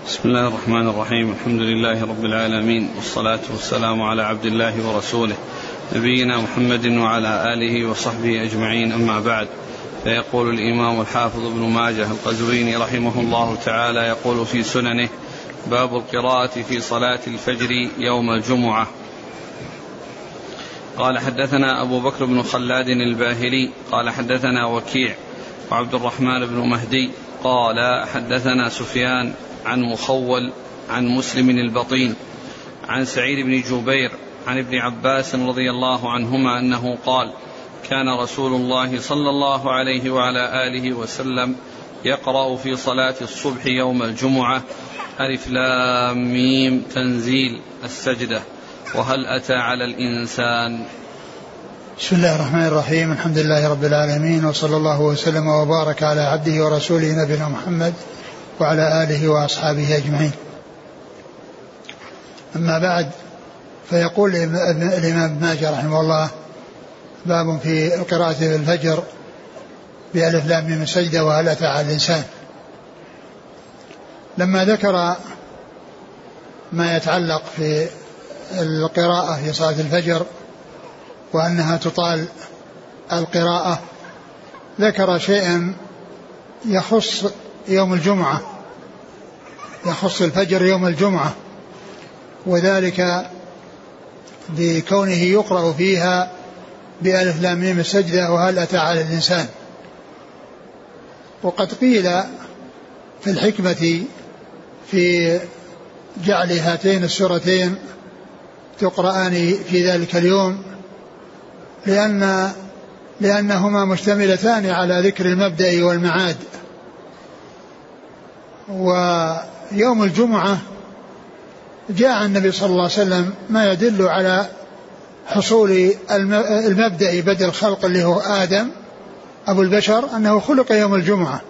بسم الله الرحمن الرحيم. الحمد لله رب العالمين والصلاة والسلام على عبد الله ورسوله نبينا محمد وعلى آله وصحبه أجمعين. أما بعد فيقول الإمام الحافظ ابن ماجه القزويني رحمه الله تعالى يقول في سننه باب القراءة في صلاة الفجر يوم الجمعة. قال حدثنا أبو بكر بن خلاد الباهلي قال حدثنا وكيع وعبد الرحمن بن مهدي قال حدثنا سفيان عن مخول عن مسلم البطين عن سعيد بن جبير عن ابن عباس رضي الله عنهما أنه قال كان رسول الله صلى الله عليه وعلى آله وسلم يقرأ في صلاة الصبح يوم الجمعة ألف لام ميم تنزيل السجدة وهل أتى على الإنسان؟ بسم الله الرحمن الرحيم الحمد لله رب العالمين وصلى الله وسلم وبارك على عبده ورسوله نبينا محمد وعلى آله وأصحابه أجمعين. أما بعد فيقول الإمام ابن ماجه رحمه الله باب في القراءة في الفجر بألف لام من السجدة وهل أتى على الإنسان. لما ذكر ما يتعلق في القراءة في صلاة الفجر وأنها تطال القراءة ذكر شيئا يخص يوم الجمعة يخص الفجر يوم الجمعة وذلك بكونه يقرأ فيها بألف لام ميم السجدة وهل أتى على الإنسان. وقد قيل في الحكمة في جعل هاتين السورتين تقرآن في ذلك اليوم لأن لأنهما مشتملتان على ذكر المبدأ والمعاد. ويوم الجمعة جاء النبي صلى الله عليه وسلم ما يدل على حصول المبدأ بدء الخلق اللي هو آدم أبو البشر أنه خلق يوم الجمعة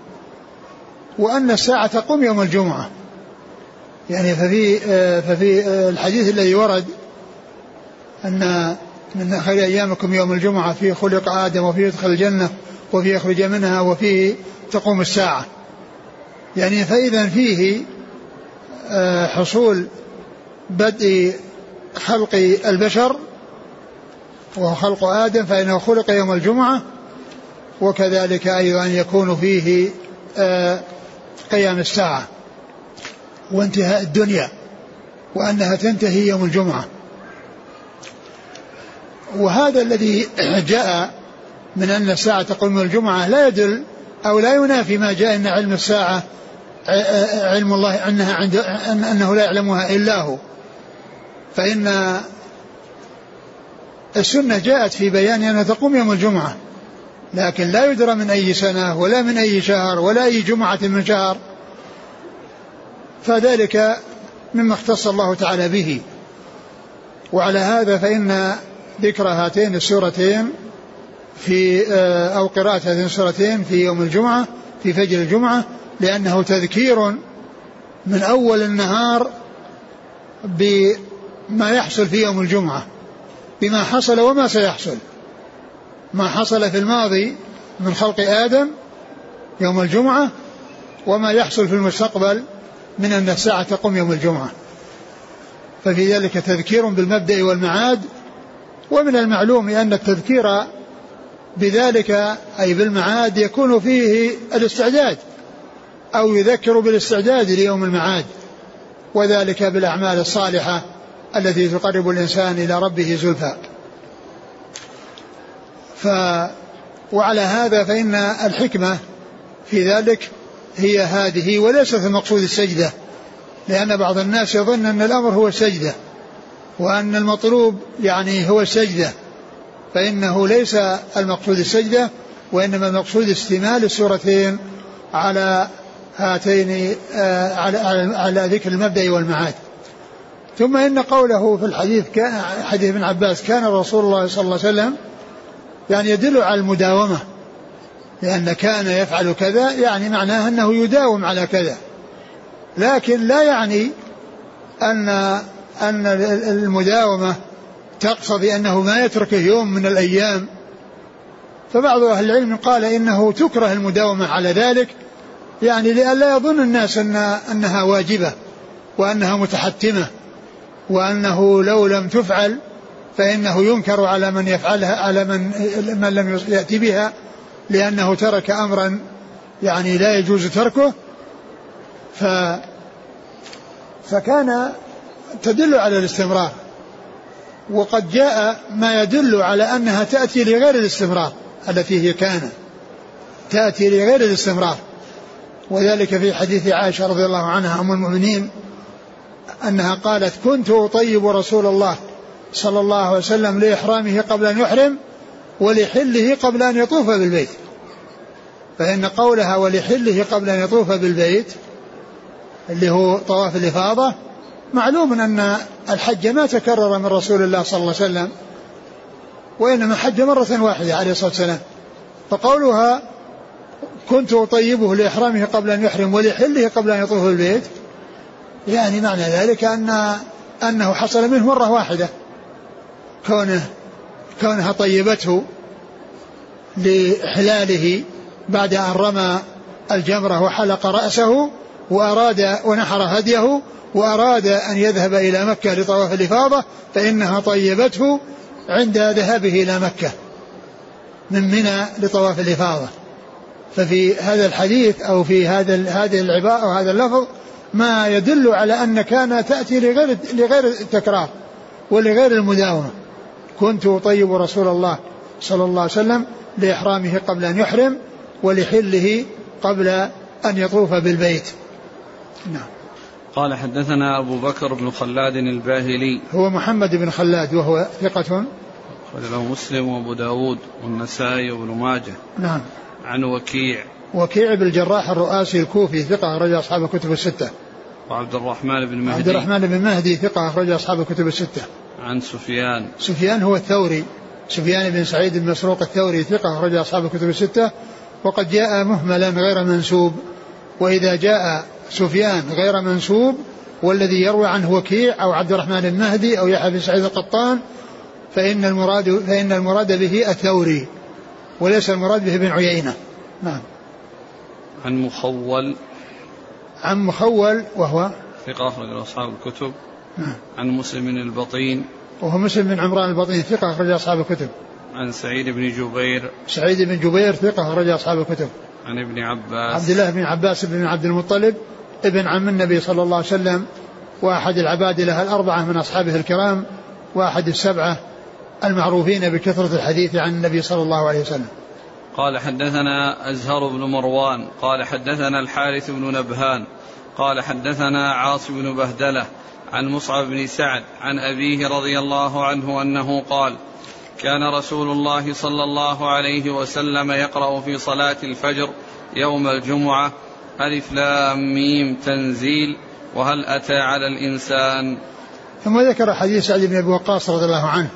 وأن الساعة تقوم يوم الجمعة. يعني ففي ففي الحديث الذي ورد أن من خير أيامكم يوم الجمعة فيه خلق آدم وفيه يدخل الجنة وفيه يخرج منها وفيه تقوم الساعة. يعني فإذا فيه آه، حصول بدء خلق البشر وهو خلق آدم فإنه خلق يوم الجمعة وكذلك أيضا يكون فيه آه، قيام الساعة وانتهاء الدنيا وأنها تنتهي يوم الجمعة. وهذا الذي جاء من أن الساعة تقوم الجمعة لا يدل أو لا ينافي ما جاء أن علم الساعة علم الله أنها عند أنه لا يعلمها إلا هو. فإن السنة جاءت في بيان أنها تقوم يوم الجمعة لكن لا يدرى من أي سنة ولا من أي شهر ولا أي جمعة من شهر. فذلك مما اختص الله تعالى به. وعلى هذا فإن ذكر هاتين السورتين في أو قراءة هاتين السورتين في يوم الجمعة في فجر الجمعة لأنه تذكير من أول النهار بما يحصل في يوم الجمعة بما حصل وما سيحصل. ما حصل في الماضي من خلق آدم يوم الجمعة وما يحصل في المستقبل من أن الساعة تقوم يوم الجمعة. ففي ذلك تذكير بالمبدأ والمعاد ومن المعلوم أن التذكير بذلك أي بالمعاد يكون فيه الاستعداد. أو يذكر بالاستعداد ليوم المعاد وذلك بالأعمال الصالحة التي تقرب الإنسان إلى ربه زلفى. ف وعلى هذا فإن الحكمة في ذلك هي هذه وليست المقصود السجدة لأن بعض الناس يظن أن الأمر هو السجدة وأن المطلوب يعني هو السجدة فإنه ليس المقصود السجدة وإنما المقصود استمال السورتين على هاتين آه، على, على ذكر المبدأ والمعاد. ثم إن قوله في الحديث حديث ابن عباس كان رسول الله صلى الله عليه وسلم يعني يدل على المداومة لأن كان يفعل كذا يعني معناه أنه يداوم على كذا. لكن لا يعني أن أن المداومة تقتضي أنه ما يتركه يوم من الأيام. فبعض أهل العلم قال إنه تكره المداومة على ذلك يعني لئلا يظن الناس أن أنها واجبة وأنها متحتمة وأنه لو لم تفعل فإنه ينكر على من يفعلها على من من لم يأتي بها لأنه ترك أمرا يعني لا يجوز تركه. ف فكان تدل على الاستمرار وقد جاء ما يدل على أنها تأتي لغير الاستمرار التي هي كان تأتي لغير الاستمرار. وذلك في حديث عائشة رضي الله عنها أم المؤمنين أنها قالت كنت أطيب رسول الله صلى الله عليه وسلم لإحرامه قبل أن يحرم ولحله قبل أن يطوف بالبيت. فإن قولها ولحله قبل أن يطوف بالبيت اللي هو طواف الإفاضة معلوم أن الحج ما تكرر من رسول الله صلى الله عليه وسلم وإنما حج مرة واحدة عليه الصلاة والسلام. فقولها كنت أطيبه لإحرامه قبل أن يحرم ولحله قبل أن يطوف البيت. يعني معنى ذلك أن أنه حصل منه مرة واحدة. كونه كونها طيبته لإحلاله بعد أن رمى الجمرة وحلق رأسه وأراد ونحر هديه وأراد أن يذهب إلى مكة لطواف الإفاضة فإنها طيبته عند ذهابه إلى مكة من منى لطواف الإفاضة. ففي هذا الحديث أو في هذا هذه العبارة أو هذا اللفظ ما يدل على أن كان تأتي لغير لغير التكرار ولغير المداومة. كنت أطيب رسول الله صلى الله عليه وسلم لإحرامه قبل أن يحرم ولحله قبل أن يطوف بالبيت. نعم. قال حدثنا أبو بكر بن خلاد الباهلي. هو محمد بن خلاد وهو ثقة. أخرج له مسلم وأبو داود والنسائي وابن ماجه. نعم. عن وكيع. وكيع بن الجراح الرؤاسي الكوفي ثقة أخرج أصحاب الكتب الستة. وعبد الرحمن بن مهدي. عبد الرحمن بن مهدي ثقة أخرج أصحاب الكتب الستة. عن سفيان. سفيان هو الثوري. سفيان بن سعيد بن مسروق الثوري ثقة أخرج أصحاب الكتب الستة. وقد جاء مهملا غير منسوب. وإذا جاء سفيان غير منسوب والذي يروي عنه وكيع أو عبد الرحمن المهدي أو يحيى بن سعيد القطان فإن المراد فإن المراد به الثوري. وليس المراد به ابن عيينة. نعم. عن مخول. عن مخول وهو ثقة أخرج أصحاب الكتب. نعم. عن مسلم البطين. وهو مسلم بن عمران البطين ثقة أخرج أصحاب الكتب. عن سعيد بن جبير. سعيد بن جبير ثقة أخرج أصحاب الكتب. عن ابن عباس. عبد الله بن عباس بن عبد المطلب ابن عم النبي صلى الله عليه وسلم وأحد العباد له الأربعة من أصحابه الكرام وأحد السبعة المعروفين بكثرة الحديث عن النبي صلى الله عليه وسلم. قال حدثنا أزهر بن مروان قال حدثنا الحارث بن نبهان قال حدثنا عاصم بن بهدلة عن مصعب بن سعد عن أبيه رضي الله عنه أنه قال كان رسول الله صلى الله عليه وسلم يقرأ في صلاة الفجر يوم الجمعة ألف لام ميم تنزيل وهل أتى على الإنسان؟ ثم ذكر حديث سعد بن أبي وقاص رضي الله عنه.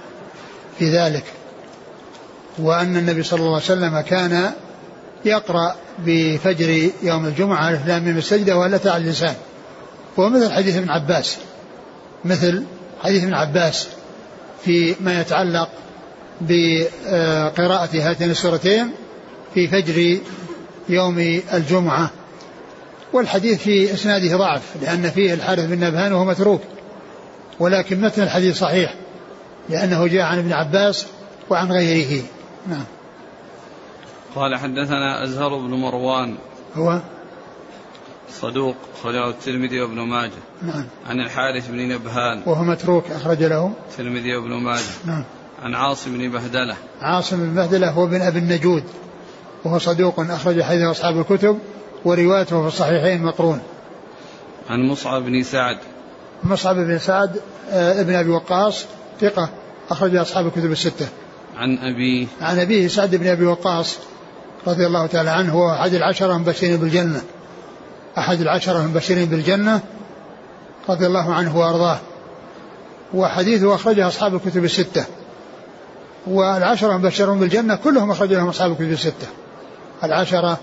في ذلك وأن النبي صلى الله عليه وسلم كان يقرأ بفجر يوم الجمعة لام ميم السجدة أتى على الإنسان وهو مثل حديث ابن عباس مثل حديث ابن عباس في ما يتعلق بقراءة هاتين السورتين في فجر يوم الجمعة. والحديث في إسناده ضعف لأن فيه الحارث بن نبهان وهو متروك ولكن متن الحديث صحيح. لأنه جاء عن ابن عباس وعن غيره. نعم. قال حدثنا أزهر بن مروان. هو؟ صدوق أخرجه الترمذي وابن ماجه. نعم. عن الحارث بن نبهان. وهو متروك أخرج له. الترمذي وابن ماجه. نعم. عن عاصم بن بهدلة. عاصم بن بهدلة هو بن أبي النجود. وهو صدوق أخرج حديث أصحاب الكتب وروايته في الصحيحين مقرون. عن مصعب بن سعد. مصعب بن سعد آه، ابن أبي وقاص ثقة أخرج أصحاب الكتب الستة. عن أبيه عن أبيه سعد بن أبي وقاص رضي الله تعالى عنه هو أحد العشرة المبشرين بالجنة. أحد العشرة المبشرين بالجنة رضي الله عنه وأرضاه. وحديثه أخرجه أصحاب الكتب الستة. والعشرة المبشرون بالجنة كلهم أخرج لهم أصحاب الكتب الستة. العشرة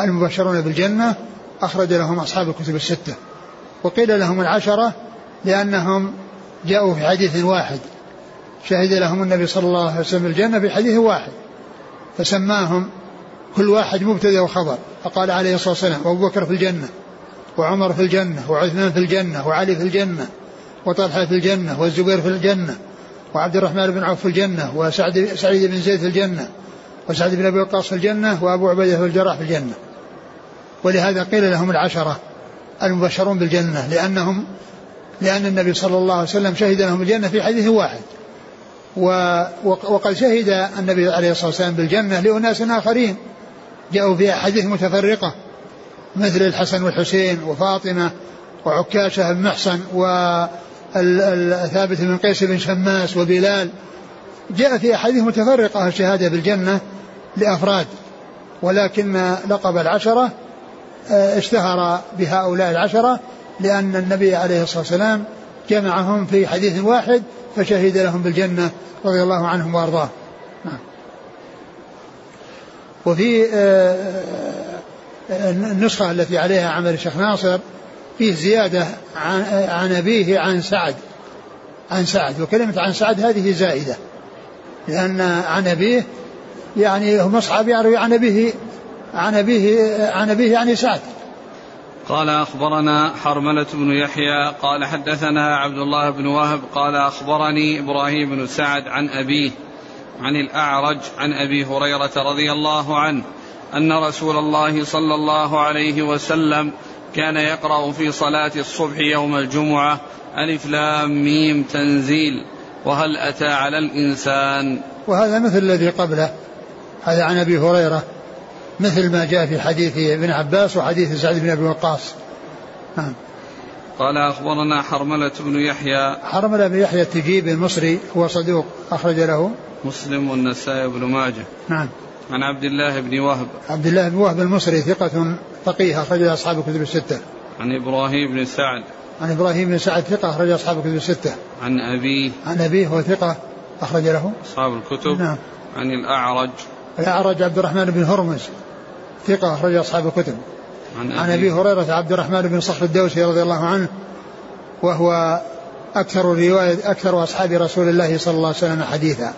المبشرون بالجنة أخرج لهم أصحاب الكتب الستة. وقيل لهم العشرة لأنهم جاءوا في حديث واحد. شهد لهم النبي صلى الله عليه وسلم الجنة بحديث واحد. فسماهم كل واحد مبتدا وخبر. فقال عليه الصلاة والسلام أبو بكر في الجنة وعمر في الجنة وعثمان في الجنة وعلي في الجنة وطلحة في الجنة والزبير في الجنة وعبد الرحمن بن عوف في الجنة وسعد سعيد بن زيد في الجنة وسعد بن أبي وقاص في الجنة وأبو عبيدة في الجراح في الجنة. ولهذا قيل لهم العشرة المبشرون بالجنة لأنهم لأن النبي صلى الله عليه وسلم شهد لهم الجنة في حديث واحد. وقد شهد النبي عليه الصلاة والسلام بالجنة لأناس آخرين جاءوا في احاديث متفرقة مثل الحسن والحسين وفاطمة وعكاشة بن محصن وثابت بن قيس بن شماس وبلال. جاء في أحاديث متفرقة الشهادة بالجنة لأفراد. ولكن لقب العشرة آه، اشتهر بهؤلاء العشرة لأن النبي عليه الصلاة والسلام جمعهم في حديث واحد فشهد لهم بالجنة رضي الله عنهم وأرضاه. نعم. وفي آه، آه، النسخة التي عليها عمل الشيخ ناصر فيه زيادة عن أبيه عن سعد عن سعد. وكلمة عن سعد هذه زائدة لأن عن أبيه يعني أصحاب يروي عن أبيه عن أبيه عن أبيه يعني سعد. قال أخبرنا حرملة بن يحيى قال حدثنا عبد الله بن وهب قال أخبرني إبراهيم بن سعد عن أبيه عن الأعرج عن أبي هريرة رضي الله عنه أن رسول الله صلى الله عليه وسلم كان يقرأ في صلاة الصبح يوم الجمعة ألف لام ميم تنزيل وهل أتى على الإنسان؟ وهذا مثل الذي قبله هذا عن أبي هريرة. مثل ما جاء في حديث ابن عباس وحديث سعد بن أبي وقاص. نعم. قال أخبرنا حرملة بن يحيى. حرملة بن يحيى التجيبي المصري هو صدوق أخرج له. مسلم والنسائي بن ماجه. نعم. عن عبد الله بن وهب. عبد الله بن وهب المصري ثقة فقيه أخرج أصحاب الكتب الستة. عن إبراهيم بن سعد. عن إبراهيم بن سعد ثقة أخرج أصحاب الكتب الستة. عن أبيه. عن أبيه هو ثقة أخرج له. أصحاب الكتب. نعم. عن الأعرج. الأعرج عبد الرحمن بن هرمز. ثقة أخرج أصحاب الكتب. عن, عن أبي هريرة عبد الرحمن بن صخر الدوسي رضي الله عنه وهو أكثر روايه أكثر أصحاب رسول الله صلى الله عليه وسلم حديثا.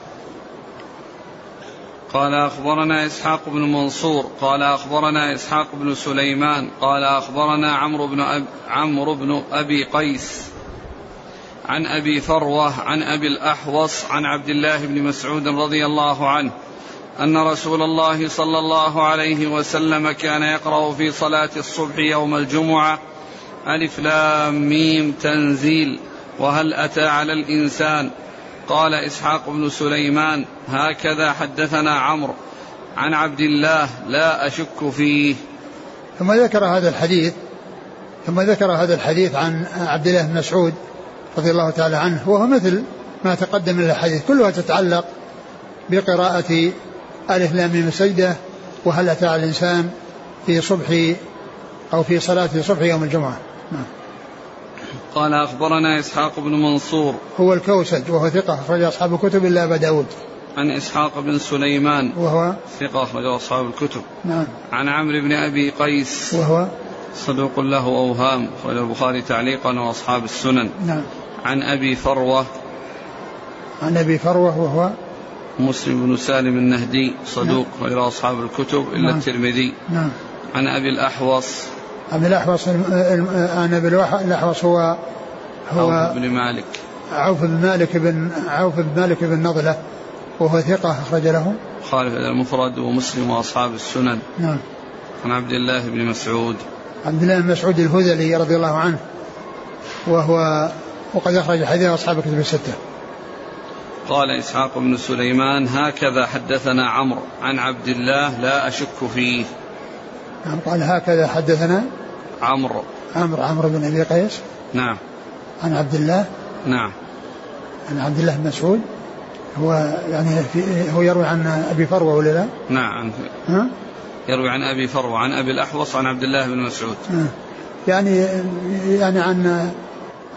قال أخبرنا إسحاق بن منصور قال أخبرنا إسحاق بن سليمان قال أخبرنا عمرو بن أب عمرو بن أبي قيس عن أبي فروة عن أبي الأحوص عن عبد الله بن مسعود رضي الله عنه أن رسول الله صلى الله عليه وسلم كان يقرأ في صلاة الصبح يوم الجمعة ألف لام ميم تنزيل وهل أتى على الإنسان؟ قال إسحاق بن سليمان هكذا حدثنا عمرو عن عبد الله لا أشك فيه. ثم ذكر هذا الحديث ثم ذكر هذا الحديث عن عبد الله بن مسعود رضي الله تعالى عنه وهو مثل ما تقدم من الحديث كلها تتعلق بقراءة ألف لام ميم السجدة وهل أتى على الإنسان في صبح أو في صلاة صبح يوم الجمعة؟ نعم. قال أخبرنا إسحاق بن منصور. هو الكوسج وهو ثقة أخرج أصحاب الكتب إلا أبا داود. عن إسحاق بن سليمان. وهو؟ ثقة أخرج أصحاب الكتب. نعم. عن عمرو بن أبي قيس. وهو؟ صدوق له أوهام أخرج البخاري تعليقا وأصحاب السنن. نعم. عن أبي فروة. عن أبي فروة وهو؟ مسلم بن سالم النهدي صدوق نعم. غير أصحاب الكتب إلا نعم. الترمذي. نعم. عن أبي الأحوص. عن الأحوص عن أبي الأحوص هو هو عوف بن مالك. عوف بن مالك بن عوف بن مالك بن نضلة وهو ثقة أخرج له. خالف المفرد ومسلم وأصحاب السنن. نعم. عن عبد الله بن مسعود. عبد الله بن مسعود الهذلي رضي الله عنه وهو وقد أخرج حديث أصحاب الكتب الستة. قال إسحاق بن سليمان هكذا حدثنا عمرو عن عبد الله لا أشك فيه. نعم قال هكذا حدثنا عمرو. عمرو عمرو بن أبي قيس. نعم. عن عبد الله. نعم. عن عبد الله بن مسعود. هو يعني في هو يروي عن أبي فروة ولا لا؟ نعم. ها؟ يروي عن أبي فروة عن أبي الأحوص عن عبد الله بن مسعود. يعني يعني عن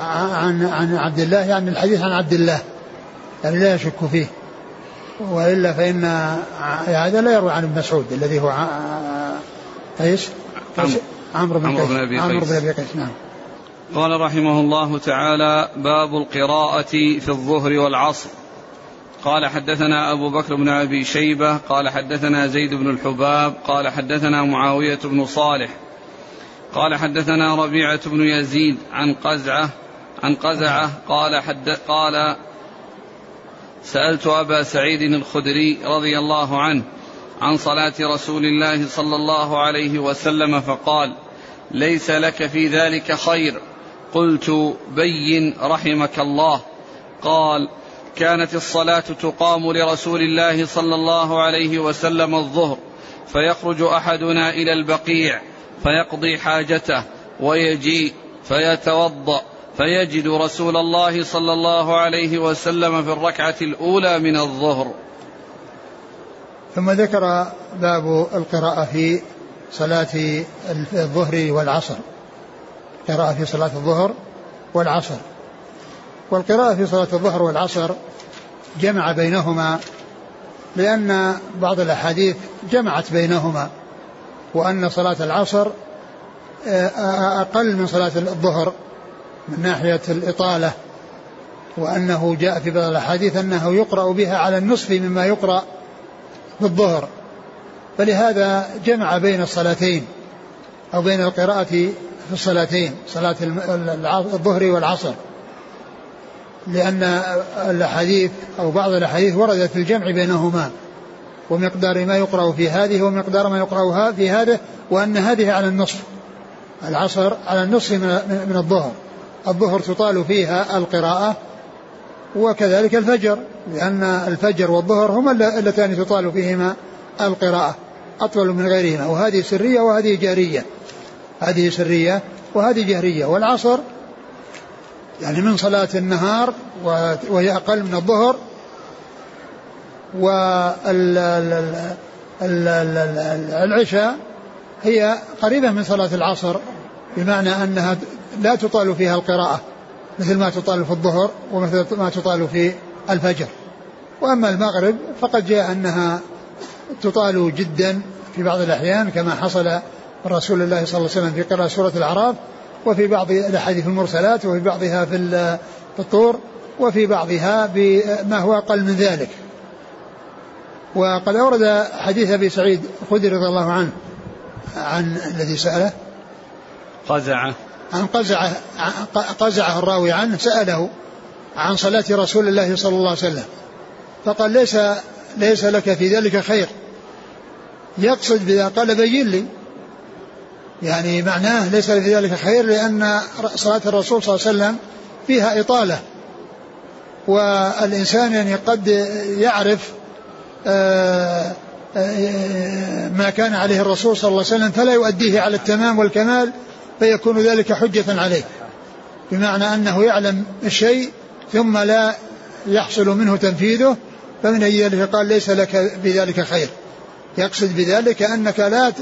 عن عن عبد الله يعني الحديث عن عبد الله. يعني لا يشك فيه وإلا فإن هذا لا يروي عن ابن مسعود الذي هو إيش؟ عمرو. بن عمرو بن أبي عمرو بن أبي قيس نعم. قال رحمه الله تعالى باب القراءة في الظهر والعصر. قال حدثنا أبو بكر بن أبي شيبة قال حدثنا زيد بن الحباب قال حدثنا معاوية بن صالح قال حدثنا ربيعة بن يزيد عن قزعة عن قزعة قال حد قال سألت أبا سعيد الخدري رضي الله عنه عن صلاة رسول الله صلى الله عليه وسلم فقال ليس لك في ذلك خير. قلت بين رحمك الله. قال كانت الصلاة تقام لرسول الله صلى الله عليه وسلم الظهر فيخرج أحدنا إلى البقيع فيقضي حاجته ويجيء فيتوضأ. فيجد رسول الله صلى الله عليه وسلم في الركعة الأولى من الظهر. ثم ذكر باب القراءة في صلاة الظهر والعصر. قراءة في صلاة الظهر والعصر. والقراءة في صلاة الظهر والعصر جمع بينهما لأن بعض الأحاديث جمعت بينهما وأن صلاة العصر آه، أقل من صلاة الظهر. من ناحية الإطالة وأنه جاء في بعض الأحاديث أنه يقرأ بها على النصف مما يقرأ في الظهر فلهذا جمع بين الصلاتين أو بين القراءة في الصلاتين صلاة الظهر والعصر. لأن الأحاديث أو بعض الأحاديث وردت في الجمع بينهما ومقدار ما يقرأ في هذه ومقدار ما يقرأ في هذه وأن هذه على النصف العصر على النصف من الظهر. الظهر تطال فيها القراءة وكذلك الفجر لأن الفجر والظهر هما اللتان تطال فيهما القراءة أطول من غيرهما وهذه سرية وهذه جارية. هذه سرية وهذه جهرية والعصر يعني من صلاة النهار وهي أقل من الظهر والعشاء هي قريبة من صلاة العصر بمعنى أنها لا تطال فيها القراءة مثل ما تطال في الظهر ومثل ما تطال في الفجر. وأما المغرب فقد جاء أنها تطال جدا في بعض الأحيان كما حصل رسول الله صلى الله عليه وسلم في قراءة سورة الأعراف وفي بعض الأحاديث المرسلات وفي بعضها في الطور وفي بعضها بما هو أقل من ذلك. وقد أورد حديث أبي سعيد الخدري رضي الله عنه عن الذي سأله. قزعة عن قزعة قزعة الراوي عنه سأله عن صلاة رسول الله صلى الله عليه وسلم. فقال ليس ليس لك في ذلك خير. يقصد بذا قال بين لي. يعني معناه ليس في ذلك خير لأن صلاة الرسول صلى الله عليه وسلم فيها إطالة. والإنسان يعني قد يعرف آه، آه، ما كان عليه الرسول صلى الله عليه وسلم فلا يؤديه على التمام والكمال فيكون ذلك حجة عليه. بمعنى أنه يعلم الشيء ثم لا يحصل منه تنفيذه فمن أجل ذلك قال ليس لك بذلك خير. يقصد بذلك أنك لا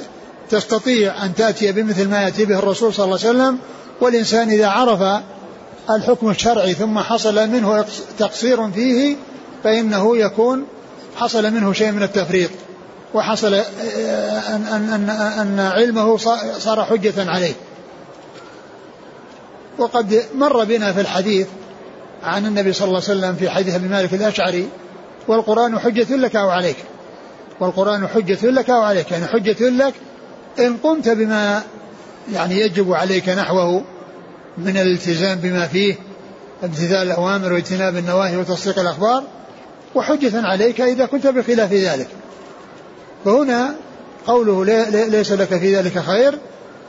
تستطيع أن تأتي بمثل ما يأتي به الرسول صلى الله عليه وسلم والإنسان إذا عرف الحكم الشرعي ثم حصل منه تقصير فيه فإنه يكون حصل منه شيء من التفريط وحصل أن, أن, أن, أن علمه صار حجة عليه. وقد مر بنا في الحديث عن النبي صلى الله عليه وسلم في حديث أبي مالك الأشعري والقرآن حجة لك أو عليك. والقرآن حجة لك أو عليك يعني حجة لك إن قمت بما يعني يجب عليك نحوه من الالتزام بما فيه امتثال الأوامر واجتناب النواهي وتصديق الأخبار وحجة عليك إذا كنت بخلاف ذلك. فهنا قوله ليس لك في ذلك خير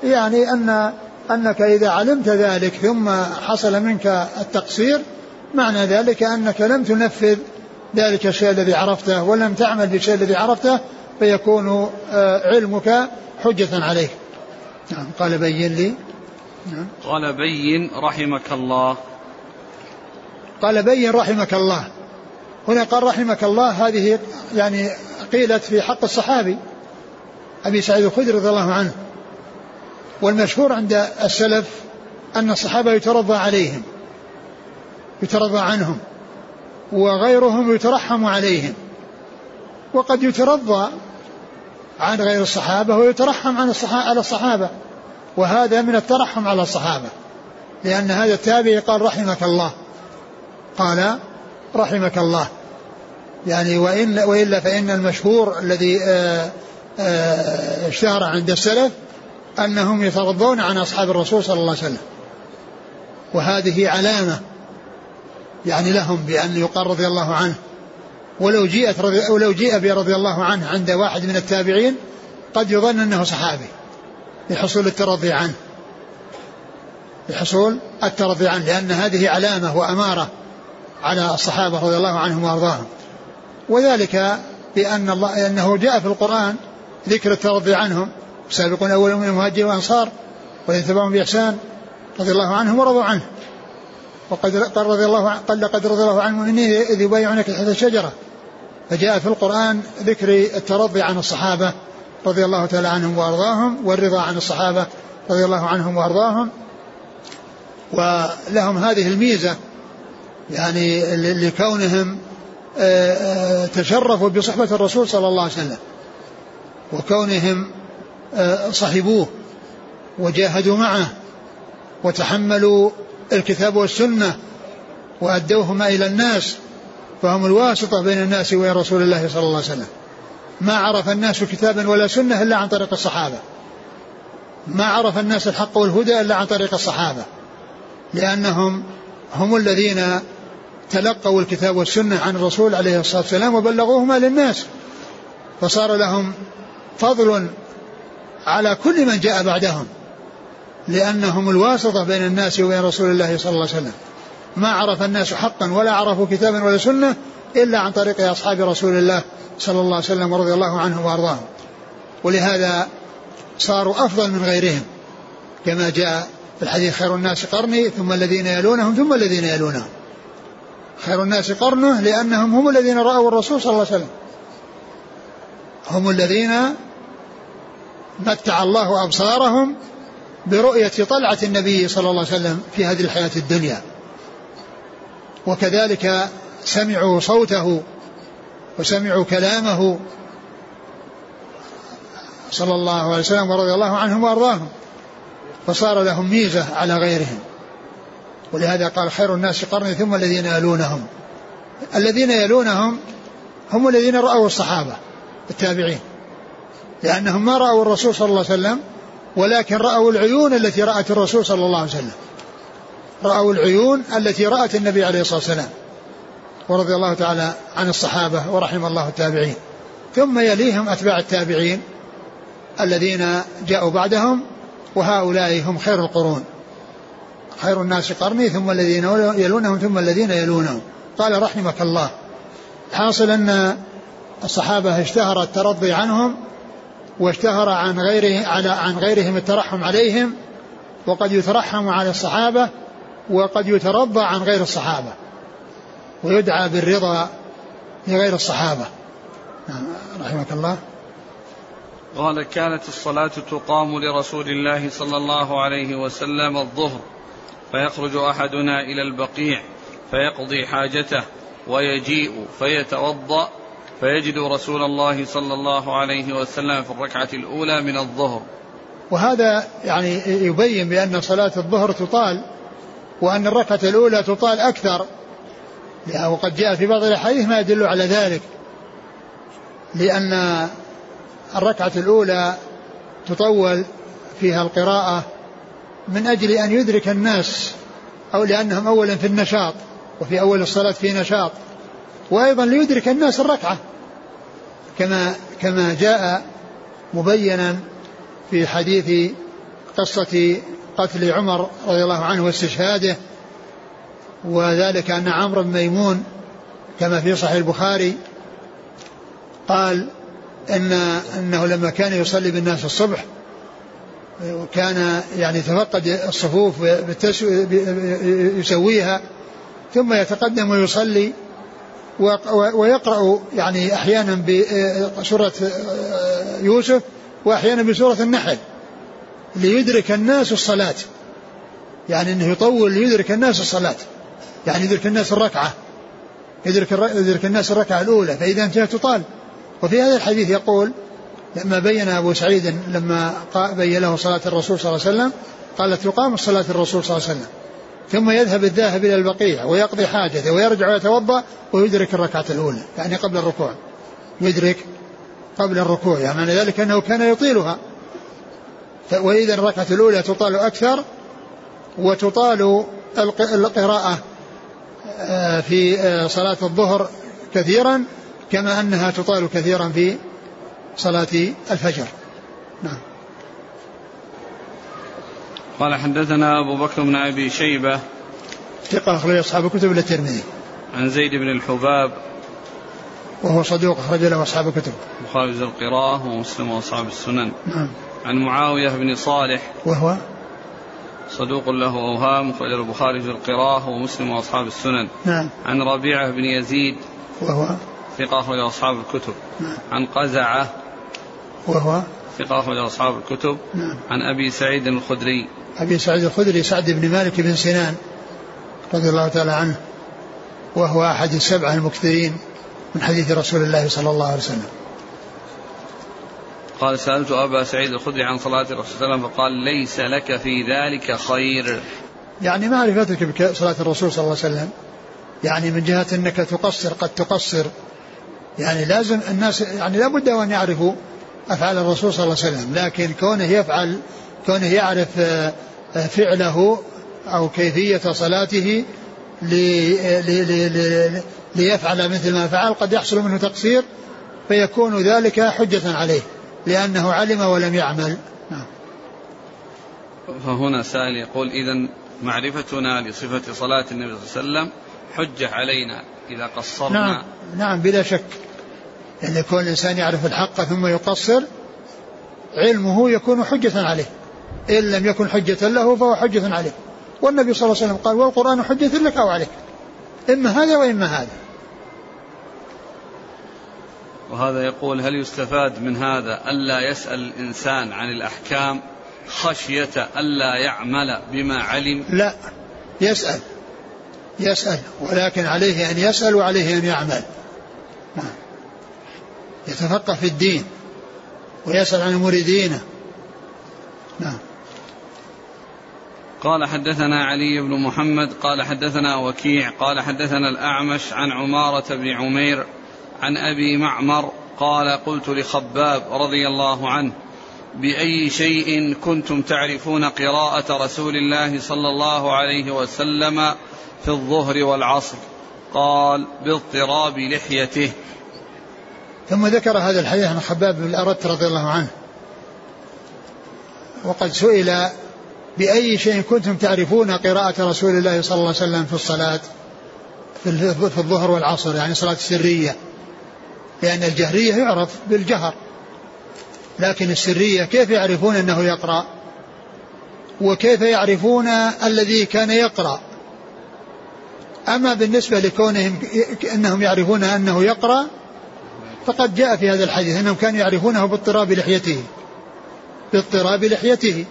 يعني أن أنك إذا علمت ذلك ثم حصل منك التقصير معنى ذلك أنك لم تنفذ ذلك الشيء الذي عرفته ولم تعمل بالشيء الذي عرفته فيكون آه، علمك حجة عليك نعم قال بين لي. نعم. قال بين رحمك الله. قال بين رحمك الله. هنا قال رحمك الله هذه يعني قيلت في حق الصحابي أبي سعيد الخدري رضي الله عنه. والمشهور عند السلف أن الصحابة يترضى عليهم يترضى عنهم وغيرهم يترحم عليهم. وقد يترضى عن غير الصحابة ويترحم عن الصحابة على الصحابة. وهذا من الترحم على الصحابة لأن هذا التابعي قال رحمك الله. قال رحمك الله. يعني وإلا فإن المشهور الذي آه، آه، اشتهر عند السلف أنهم يترضون عن أصحاب الرسول صلى الله عليه وسلم. وهذه علامة يعني لهم بأن يقال رضي الله عنه. ولو رضي ولو جيء برضي الله عنه عند واحد من التابعين قد يظن أنه صحابي. لحصول الترضي عنه. لحصول الترضي عنه. لأن هذه علامة وأمارة على الصحابة رضي الله عنهم وأرضاهم. وذلك بأن الله أنه جاء في القرآن ذكر الترضي عنهم. سابقون أول من المهاجرين والأنصار والذين تبعهم بإحسان رضي الله عنهم ورضوا عنه. وقد قال رضي الله عنه قال لقد رضي الله عنهم مني إذ يبايعونك تحت الشجرة. فجاء في القرآن ذكر الترضي عن الصحابة رضي الله تعالى عنهم وأرضاهم والرضا عن الصحابة رضي الله عنهم وأرضاهم. ولهم هذه الميزة يعني لكونهم تشرفوا بصحبة الرسول صلى الله عليه وسلم. وكونهم صحبوه وجاهدوا معه وتحملوا الكتاب والسنة وأدوهما إلى الناس فهم الواسطة بين الناس وبين رسول الله صلى الله عليه وسلم. ما عرف الناس كتابا ولا سنة إلا عن طريق الصحابة. ما عرف الناس الحق والهدى إلا عن طريق الصحابة. لأنهم هم الذين تلقوا الكتاب والسنة عن الرسول عليه الصلاة والسلام وبلغوهما للناس. فصار لهم فضل على كل من جاء بعدهم لأنهم الواسطة بين الناس وبين رسول الله صلى الله عليه وسلم. ما عرف الناس حقا ولا عرفوا كتابا ولا سنة إلا عن طريق أصحاب رسول الله صلى الله عليه وسلم ورضي الله عنهم وأرضاهم. ولهذا صاروا أفضل من غيرهم كما جاء في الحديث خير الناس قرني ثم الذين يلونهم ثم الذين يلونهم. خير الناس قرنه لأنهم هم الذين رأوا الرسول صلى الله عليه وسلم. هم الذين متع الله أبصارهم برؤية طلعة النبي صلى الله عليه وسلم في هذه الحياة الدنيا. وكذلك سمعوا صوته وسمعوا كلامه صلى الله عليه وسلم ورضي الله عنهم وأرضاهم. فصار لهم ميزة على غيرهم. ولهذا قال خير الناس قرني ثم الذين يلونهم. الذين يلونهم هم الذين رأوا الصحابة التابعين. لأنهم ما رأوا الرسول صلى الله عليه وسلم ولكن رأوا العيون التي رأت الرسول صلى الله عليه وسلم. رأوا العيون التي رأت النبي عليه الصلاة والسلام ورضي الله تعالى عن الصحابة ورحم الله التابعين. ثم يليهم أتباع التابعين الذين جاءوا بعدهم وهؤلاء هم خير القرون. خير الناس قرني ثم الذين يلونهم ثم الذين يلونهم. قال رحمك الله. حاصل أن الصحابة اشتهر الترضي عنهم واشتهر عن غيره على عن غيرهم الترحم عليهم وقد يترحم على الصحابة وقد يترضى عن غير الصحابة ويدعى بالرضا لغير الصحابة. نعم رحمك الله. قال كانت الصلاة تقام لرسول الله صلى الله عليه وسلم الظهر فيخرج أحدنا إلى البقيع فيقضي حاجته ويجيء فيتوضأ فيجد رسول الله صلى الله عليه وسلم في الركعة الأولى من الظهر. وهذا يعني يبين بأن صلاة الظهر تطال وأن الركعة الأولى تطال أكثر. وقد جاء في بعض الأحاديث ما يدل على ذلك. لأن الركعة الأولى تطول فيها القراءة من أجل أن يدرك الناس أو لأنهم أولا في النشاط وفي أول الصلاة في نشاط. وأيضا ليدرك الناس الركعة. كما كما جاء مبينا في حديث قصة قتل عمر رضي الله عنه واستشهاده وذلك أن عمرو بن ميمون كما في صحيح البخاري قال إن أنه لما كان يصلي بالناس الصبح وكان يعني يتفقد الصفوف يسويها ثم يتقدم ويصلي ويقرأ يعني أحيانا بسورة يوسف وأحيانا بسورة النحل ليدرك الناس الصلاة. يعني أنه يطول ليدرك الناس الصلاة. يعني يدرك الناس الركعة. يدرك, يدرك الناس الركعة الأولى فإذا انتهت تطال. وفي هذا الحديث يقول لما بين أبو سعيد لما بين له صلاة الرسول صلى الله عليه وسلم قال تقام صلاة الرسول صلى الله عليه وسلم. ثم يذهب الذاهب إلى البقيع ويقضي حاجته ويرجع ويتوضأ ويدرك الركعة الأولى يعني قبل الركوع. يدرك قبل الركوع يعني معنى ذلك أنه كان يطيلها. وإذا الركعة الأولى تطال أكثر وتطال القراءة آه، في آه، صلاة الظهر كثيرا كما أنها تطال كثيرا في صلاة الفجر. نعم. قال حدثنا أبو بكر بن أبي شيبة. ثقة أخرج أصحاب الكتب إلى الترمذي. عن زيد بن الحباب. وهو صدوق أخرج له أصحاب الكتب. البخاري القراءة ومسلم وأصحاب السنن. نعم. عن معاوية بن صالح. وهو؟ صدوق له أوهام أخرج البخاري في القراءة ومسلم وأصحاب السنن. نعم. عن ربيعة بن يزيد. وهو؟ ثقة أخرج أصحاب الكتب. نعم. عن قزعة. وهو؟ ثقة أخرج أصحاب الكتب نعم. عن أبي سعيد الخدري. أبي سعيد الخدري سعد بن مالك بن سنان رضي الله تعالى عنه وهو أحد السبعة المكثرين من حديث رسول الله صلى الله عليه وسلم. قال سألت أبا سعيد الخدري عن صلاة الرسول صلى الله عليه وسلم فقال ليس لك في ذلك خير. يعني معرفتك بصلاة الرسول صلى الله عليه وسلم يعني من جهة أنك تقصر قد تقصر. يعني لازم الناس يعني لابد أن يعرفوا أفعال الرسول صلى الله عليه وسلم. لكن كونه يفعل كونه يعرف آه، آه، فعله أو كيفية صلاته ليفعل مثل ما فعل قد يحصل منه تقصير فيكون ذلك حجة عليه لأنه علم ولم يعمل. نعم. فهنا سائل يقول إذا معرفتنا لصفة صلاة النبي صلى الله عليه وسلم حجة علينا إذا قصرنا؟ نعم نعم بلا شك. يعني كون الإنسان يعرف الحق ثم يقصر علمه يكون حجة عليه. إن لم يكن حجة له فهو حجة عليه. والنبي صلى الله عليه وسلم قال والقرآن حجة لك أو عليك. إما هذا وإما هذا. وهذا يقول هل يستفاد من هذا ألا يسأل الإنسان عن الأحكام خشية ألا يعمل بما علم؟ لا. يسأل. يسأل. ولكن عليه أن يسأل وعليه أن يعمل. نعم يتفقه في الدين ويسأل عن أمور دينه. نعم. قال حدثنا علي بن محمد قال حدثنا وكيع قال حدثنا الأعمش عن عمارة بن عمير عن أبي معمر قال قلت لخباب رضي الله عنه بأي شيء كنتم تعرفون قراءة رسول الله صلى الله عليه وسلم في الظهر والعصر؟ قال باضطراب لحيته. ثم ذكر هذا الحديث عن خباب بن الأرت رضي الله عنه. وقد سئل بأي شيء كنتم تعرفون قراءة رسول الله صلى الله عليه وسلم في الصلاة في الظهر والعصر يعني صلاة السرية. لأن الجهرية يعرف بالجهر. لكن السرية كيف يعرفون أنه يقرأ؟ وكيف يعرفون الذي كان يقرأ؟ أما بالنسبة لكونهم أنهم يعرفون أنه يقرأ فقد جاء في هذا الحديث أنهم كانوا يعرفونه باضطراب لحيته. باضطراب لحيته.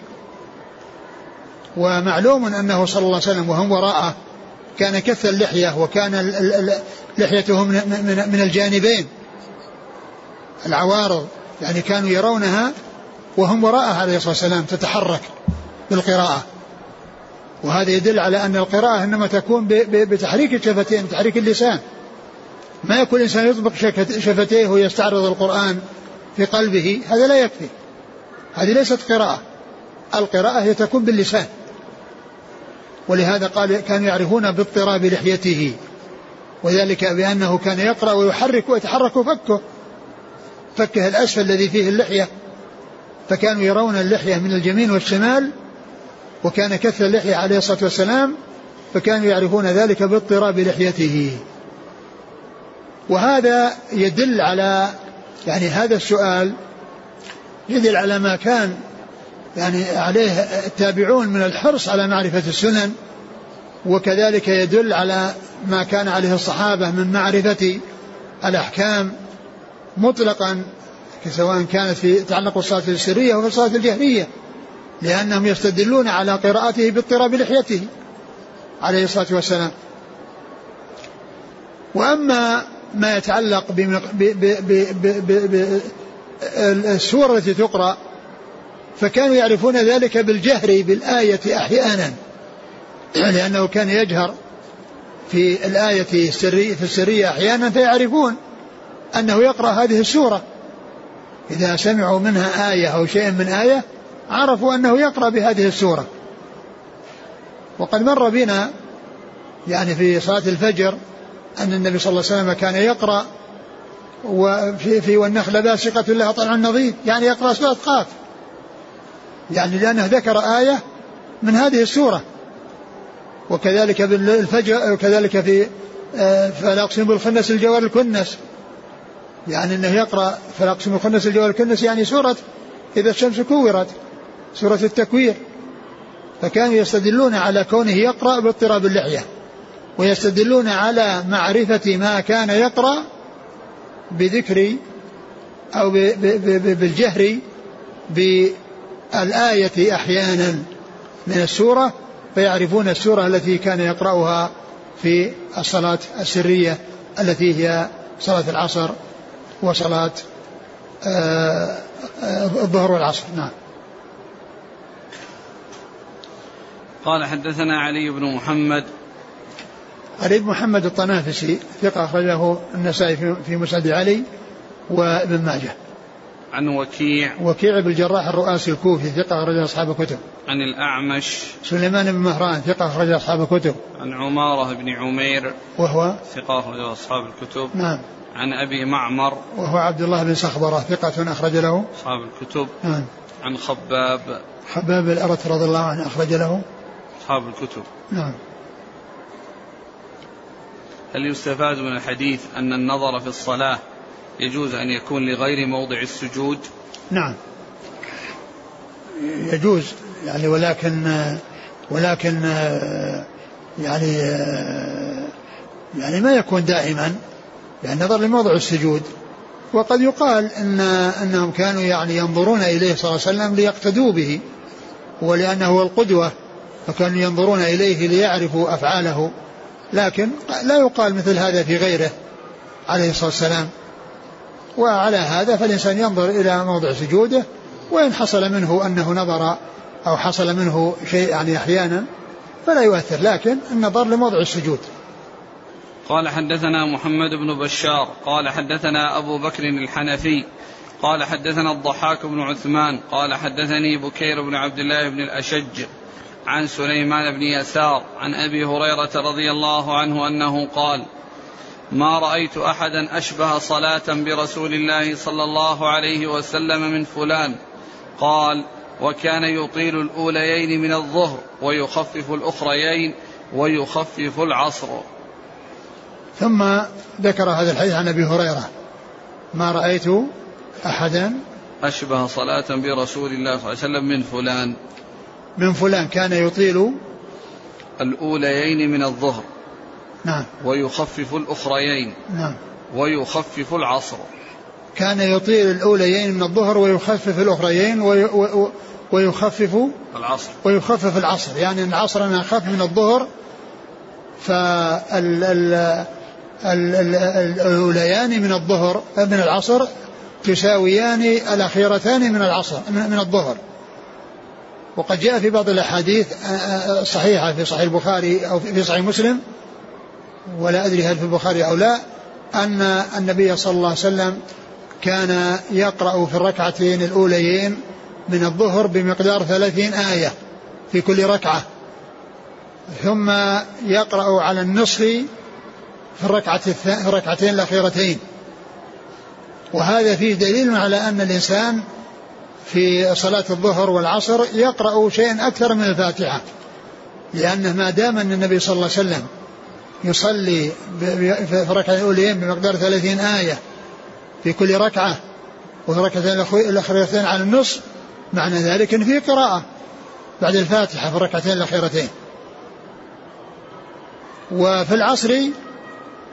ومعلوم أنه صلى الله عليه وسلم وهم وراءه كان كث اللحية وكان لحيته من الجانبين. العوارض. يعني كانوا يرونها وهم وراءه عليه الصلاة والسلام تتحرك بالقراءة. وهذا يدل على أن القراءة إنما تكون بتحريك الشفتين بتحريك اللسان. ما يكون الإنسان يطبق شفتيه ويستعرض القرآن في قلبه هذا لا يكفي. هذه ليست قراءة. القراءة هي تكون باللسان. ولهذا قال كانوا يعرفون باضطراب لحيته. وذلك بأنه كان يقرأ ويحرك ويتحرك فكه فكه الأسفل الذي فيه اللحية. فكانوا يرون اللحية من اليمين والشمال وكان كث اللحية عليه الصلاة والسلام فكانوا يعرفون ذلك باضطراب لحيته. وهذا يدل على يعني هذا السؤال يدل على ما كان يعني عليه التابعون من الحرص على معرفة السنن وكذلك يدل على ما كان عليه الصحابة من معرفة الأحكام مطلقا سواء كانت في تعلق الصلاة السرية أو الصلاة الجهرية لأنهم يستدلون على قراءته باضطراب لحيته عليه الصلاة والسلام. وأما ما يتعلق بالسور التي تقرأ فكانوا يعرفون ذلك بالجهر بالآية أحيانا. لأنه كان يجهر في الآية السرية في السرية أحيانا فيعرفون أنه يقرأ هذه السورة. إذا سمعوا منها آية أو شيء من آية عرفوا أنه يقرأ بهذه السورة. وقد مر بنا يعني في صلاة الفجر أن النبي صلى الله عليه وسلم كان يقرأ وفي في والنخل باسقة لها طلع النظير يعني يقرأ سورة قاف. يعني لأنه ذكر آية من هذه السورة. وكذلك بالفجر وكذلك في آه، فلا أقسم بالخنس الجوار الكنس. يعني أنه يقرأ فلا أقسم بالخنس الجوار الكنس يعني سورة إذا الشمس كورت سورة التكوير. فكانوا يستدلون على كونه يقرأ باضطراب اللحية. ويستدلون على معرفة ما كان يقرأ بذكر أو بالجهر بالآية أحيانا من السورة فيعرفون السورة التي كان يقرأها في الصلاة السرية التي هي صلاة العصر وصلاة آه، آه، الظهر والعصر نعم. قال حدثنا علي بن محمد علي بن محمد الطنافسي ثقة أخرجه النسائي في مسند علي وابن ماجه. عن وكيع وكيع بن الجراح الرؤاسي الكوفي ثقة أخرج أصحاب الكتب. عن الأعمش سليمان بن مهران ثقة أخرج أصحاب الكتب. عن عمارة بن عمير وهو ثقة أخرج أصحاب الكتب. نعم. عن أبي معمر وهو عبد الله بن صخبرة ثقة أخرج له أصحاب الكتب. نعم. عن خباب خباب الأرت رضي الله عنه أخرج له أصحاب الكتب. نعم. هل يستفاد من الحديث أن النظر في الصلاة يجوز أن يكون لغير موضع السجود؟ نعم. يجوز يعني ولكن ولكن يعني يعني ما يكون دائما يعني نظر لموضع السجود. وقد يقال إن إنهم كانوا يعني ينظرون إليه صلى الله عليه وسلم ليقتدوا به ولأنه هو القدوة فكانوا ينظرون إليه ليعرفوا أفعاله. لكن لا يقال مثل هذا في غيره عليه الصلاة والسلام. وعلى هذا فالإنسان ينظر إلى موضع سجوده وإن حصل منه أنه نظر أو حصل منه شيء يعني أحيانا فلا يؤثر لكن النظر لموضع السجود. قال حدثنا محمد بن بشار قال حدثنا أبو بكر الحنفي قال حدثنا الضحاك بن عثمان قال حدثني بكير بن عبد الله بن الأشج عن سليمان بن يسار عن أبي هريرة رضي الله عنه أنه قال ما رأيت أحدا أشبه صلاة برسول الله صلى الله عليه وسلم من فلان. قال وكان يطيل الأوليين من الظهر ويخفف الأخريين ويخفف العصر. ثم ذكر هذا الحديث عن أبي هريرة ما رأيت أحدا أشبه صلاة برسول الله صلى الله عليه وسلم من فلان. من فلان كان يطيل الأوليين من الظهر. نعم. ويخفف الأخريين. نعم. ويخفف العصر. كان يطيل الأوليين من الظهر ويخفف الأخريين وي ويخفف العصر. ويخفف العصر. يعني العصر أنا أخف من الظهر فال الأوليان من الظهر من العصر تساويان الأخيرتان من العصر من الظهر. وقد جاء في بعض الأحاديث الصحيحة في صحيح البخاري أو في صحيح مسلم ولا أدري هل في البخاري أو لا أن النبي صلى الله عليه وسلم كان يقرأ في الركعتين الأوليين من الظهر بمقدار ثلاثين آية في كل ركعة ثم يقرأ على النصف في الركعة الركعتين الأخيرتين. وهذا فيه دليل على أن الإنسان في صلاة الظهر والعصر يقرأ شيئا أكثر من الفاتحة لأنه ما دام أن النبي صلى الله عليه وسلم يصلي في الركعة الأولين بمقدار ثلاثين آية في كل ركعة وفي الأخيرتين على النص معنى ذلك أن في قراءة بعد الفاتحة في الركعتين الأخيرتين. وفي العصر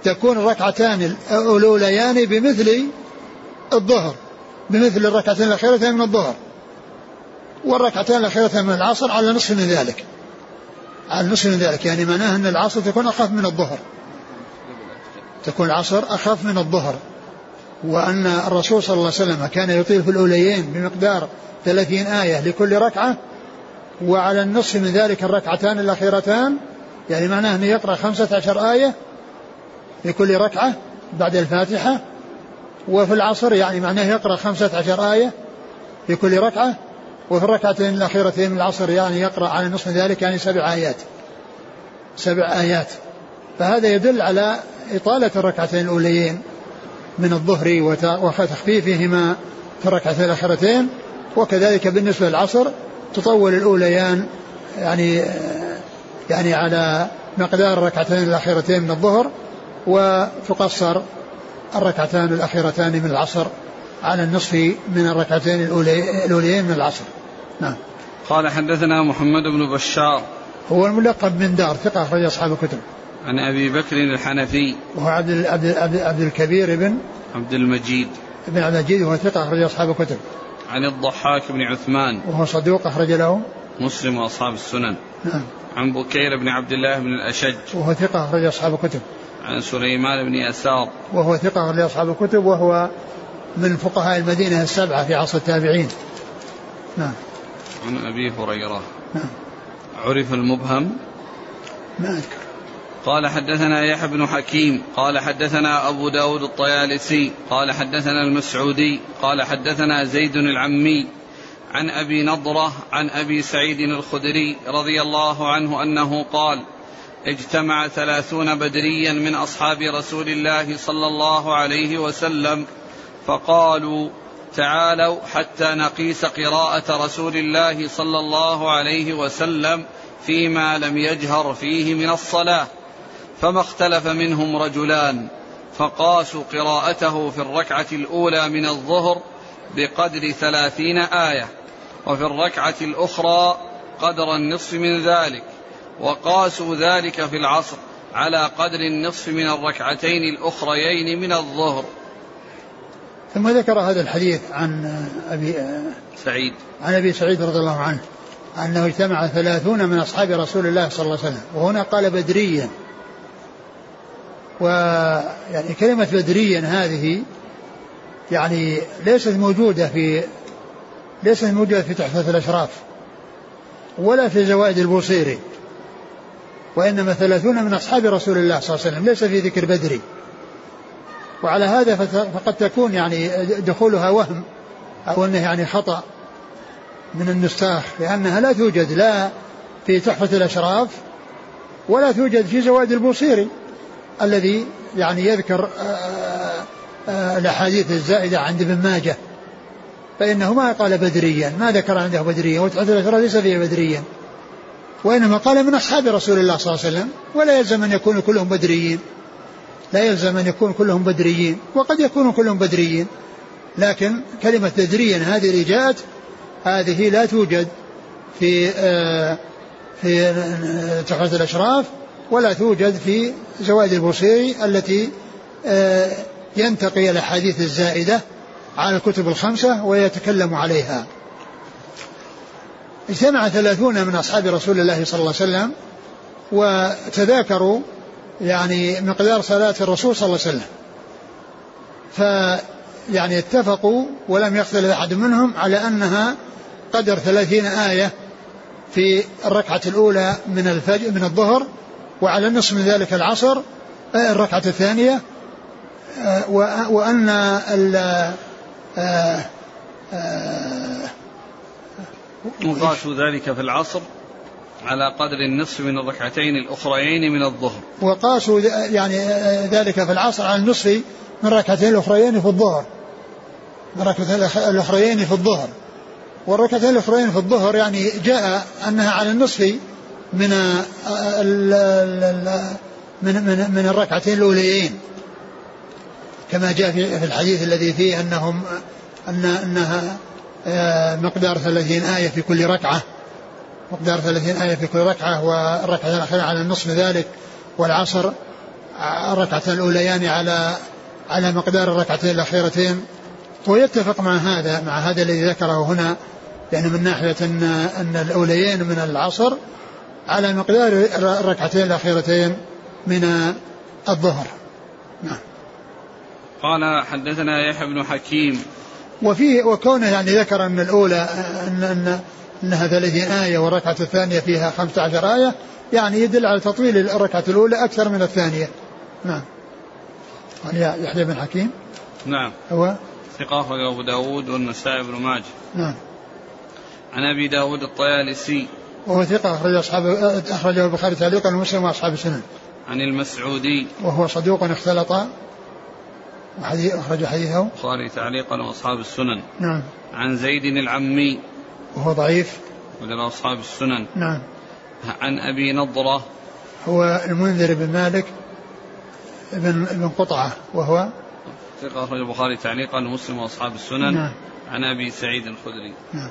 تكون الركعتان الأوليان بمثل الظهر. بمثل الركعتين الأخيرتين من الظهر والركعتين الأخيرتين من العصر على نصف من ذلك. على نصف من ذلك يعني معناه أن العصر تكون أخف من الظهر. تكون العصر أخف من الظهر. وأن الرسول صلى الله عليه وسلم كان يطيل في الأوليين بمقدار ثلاثين آية لكل ركعة وعلى النصف من ذلك الركعتان الأخيرتان يعني معناه أنه يقرأ خمسة عشر آية في كل ركعة بعد الفاتحة وفي العصر يعني معناه يقرأ خمسة عشر آية في كل ركعة وفي الركعتين الأخيرتين من العصر يعني يقرأ على نصف ذلك يعني سبع آيات. سبع آيات. فهذا يدل على إطالة الركعتين الأوليين من الظهر وتخفيفهما في الركعتين الأخيرتين وكذلك بالنسبة للعصر تطول الأوليان يعني يعني على مقدار الركعتين الأخيرتين من الظهر وتقصر الركعتان الأخيرتان من العصر على النصف من الركعتين الأوليين من العصر. نعم. قال حدثنا محمد بن بشار. هو الملقب من دار ثقة أخرج أصحاب الكتب. عن أبي بكر الحنفي. وهو عبد عبد عبد, عبد الكبير بن عبد المجيد. بن عبد المجيد وهو ثقة أخرج أصحاب الكتب. عن الضحاك بن عثمان. وهو صدوق أخرج له. مسلم وأصحاب السنن. نعم. عن بكير بن عبد الله بن الأشج. وهو ثقة أخرج أصحاب الكتب. عن سليمان بن يسار. وهو ثقة أخرج أصحاب الكتب وهو من فقهاء المدينة السبعة في عصر التابعين. نعم. عن أبي هريرة. نعم. عرف المبهم؟ ما أذكر. قال حدثنا يحيى بن حكيم قال حدثنا أبو داود الطيالسي قال حدثنا المسعودي قال حدثنا زيد العمي. عن أبي نضرة عن أبي سعيد الخدري رضي الله عنه أنه قال اجتمع ثلاثون بدريا من أصحاب رسول الله صلى الله عليه وسلم فقالوا تعالوا حتى نقيس قراءة رسول الله صلى الله عليه وسلم فيما لم يجهر فيه من الصلاة. فما اختلف منهم رجلان فقاسوا قراءته في الركعة الأولى من الظهر بقدر ثلاثين آية وفي الركعة الأخرى قدر النصف من ذلك. وقاسوا ذلك في العصر على قدر النصف من الركعتين الأخريين من الظهر. ثم ذكر هذا الحديث عن أبي سعيد. عن أبي سعيد رضي الله عنه أنه اجتمع ثلاثون من أصحاب رسول الله صلى الله عليه وسلم وهنا قال بدريا. ويعني كلمة بدريا هذه يعني ليست موجودة في ليست موجودة في تحفة الأشراف ولا في زوائد البوصيري. وإنما ثلاثون من أصحاب رسول الله صلى الله عليه وسلم. ليس في ذكر بدري وعلى هذا فقد تكون يعني دخولها وهم أو أنه يعني خطأ من النساخ لأنها لا توجد لا في تحفة الأشراف ولا توجد في زوائد البوصيري الذي يعني يذكر آه، آه، الأحاديث الزائدة عند ابن ماجه. فإنه ما قال بدريا ما ذكر عنده بدريا وتحفة الأشراف ليس فيه بدريا. وإنما قال من أصحاب رسول الله صلى الله عليه وسلم ولا يلزم أن يكونوا كلهم بدريين. لا يلزم أن يكون كلهم بدريين وقد يكونوا كلهم بدريين. لكن كلمة بدريا هذه اللي جاءت هذه لا توجد في آه، في تحفة الأشراف ولا توجد في زوائد البوصيري التي آه، ينتقي الأحاديث الزائدة على الكتب الخمسة ويتكلم عليها. اجتمع ثلاثون من أصحاب رسول الله صلى الله عليه وسلم وتذاكروا يعني مقدار صلاة الرسول صلى الله عليه وسلم. ف يعني اتفقوا ولم يختلف أحد منهم على أنها قدر ثلاثين آية في الركعة الأولى من الفجر من الظهر وعلى النصف من ذلك العصر آه، الركعة الثانية آه، وأن ال وقاسوا ذلك في العصر على قدر النصف من الركعتين الأخريين من الظهر. وقاسوا يعني ذلك في العصر على النصف من الركعتين الأخريين في الظهر. من الركعتين الأخريين في الظهر. والركعتين الأخريين في الظهر يعني جاء أنها على النصف من من من, من الركعتين الأوليين. كما جاء في الحديث الذي فيه أنهم أن أنها مقدار ثلاثين آية في كل ركعة. مقدار ثلاثين آية في كل ركعة والركعة الأخيرة على النصف ذلك والعصر الركعتين الأوليان على على مقدار الركعتين الأخيرتين. ويتفق مع هذا مع هذا الذي ذكره هنا يعني من ناحية أن أن الأوليين من العصر على مقدار الركعتين الأخيرتين من الظهر. نعم. قال حدثنا يحيى بن حكيم وفيه وكونه يعني ذكر أن الأولى أن, أن أنها 30 آية والركعة الثانية فيها 15 آية يعني يدل على تطويل الركعة الأولى أكثر من الثانية. نعم. قال يحيى بن حكيم. نعم. هو؟ ثقة أبو داود والنسائي بن ماجه. نعم. عن أبي داود الطيالسي. وهو ثقة أخرج أصحاب أخرجه البخاري تعليقا ومسلم وأصحاب السنن. عن المسعودي. وهو صدوق اختلط وحديث أخرج حديثه. البخاري تعليقا وأصحاب السنن. نعم. عن زيد العمي. وهو ضعيف. ولنا أصحاب السنن. نعم. عن أبي نضرة. هو المنذر بن مالك بن بن قطعة وهو ثقة أخرج البخاري تعليقا ومسلم وأصحاب السنن. نعم. عن أبي سعيد الخدري. نعم.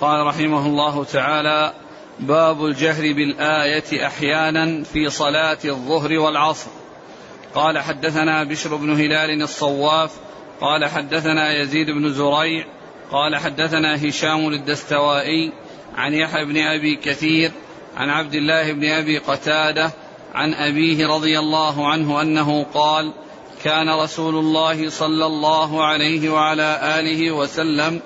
قال رحمه الله تعالى باب الجهر بالآية أحيانا في صلاة الظهر والعصر. قال حدثنا بشر بن هلال الصواف قال حدثنا يزيد بن زريع قال حدثنا هشام الدستوائي عن يحيى بن أبي كثير عن عبد الله بن أبي قتادة عن أبيه رضي الله عنه أنه قال كان رسول الله صلى الله عليه وعلى آله وسلم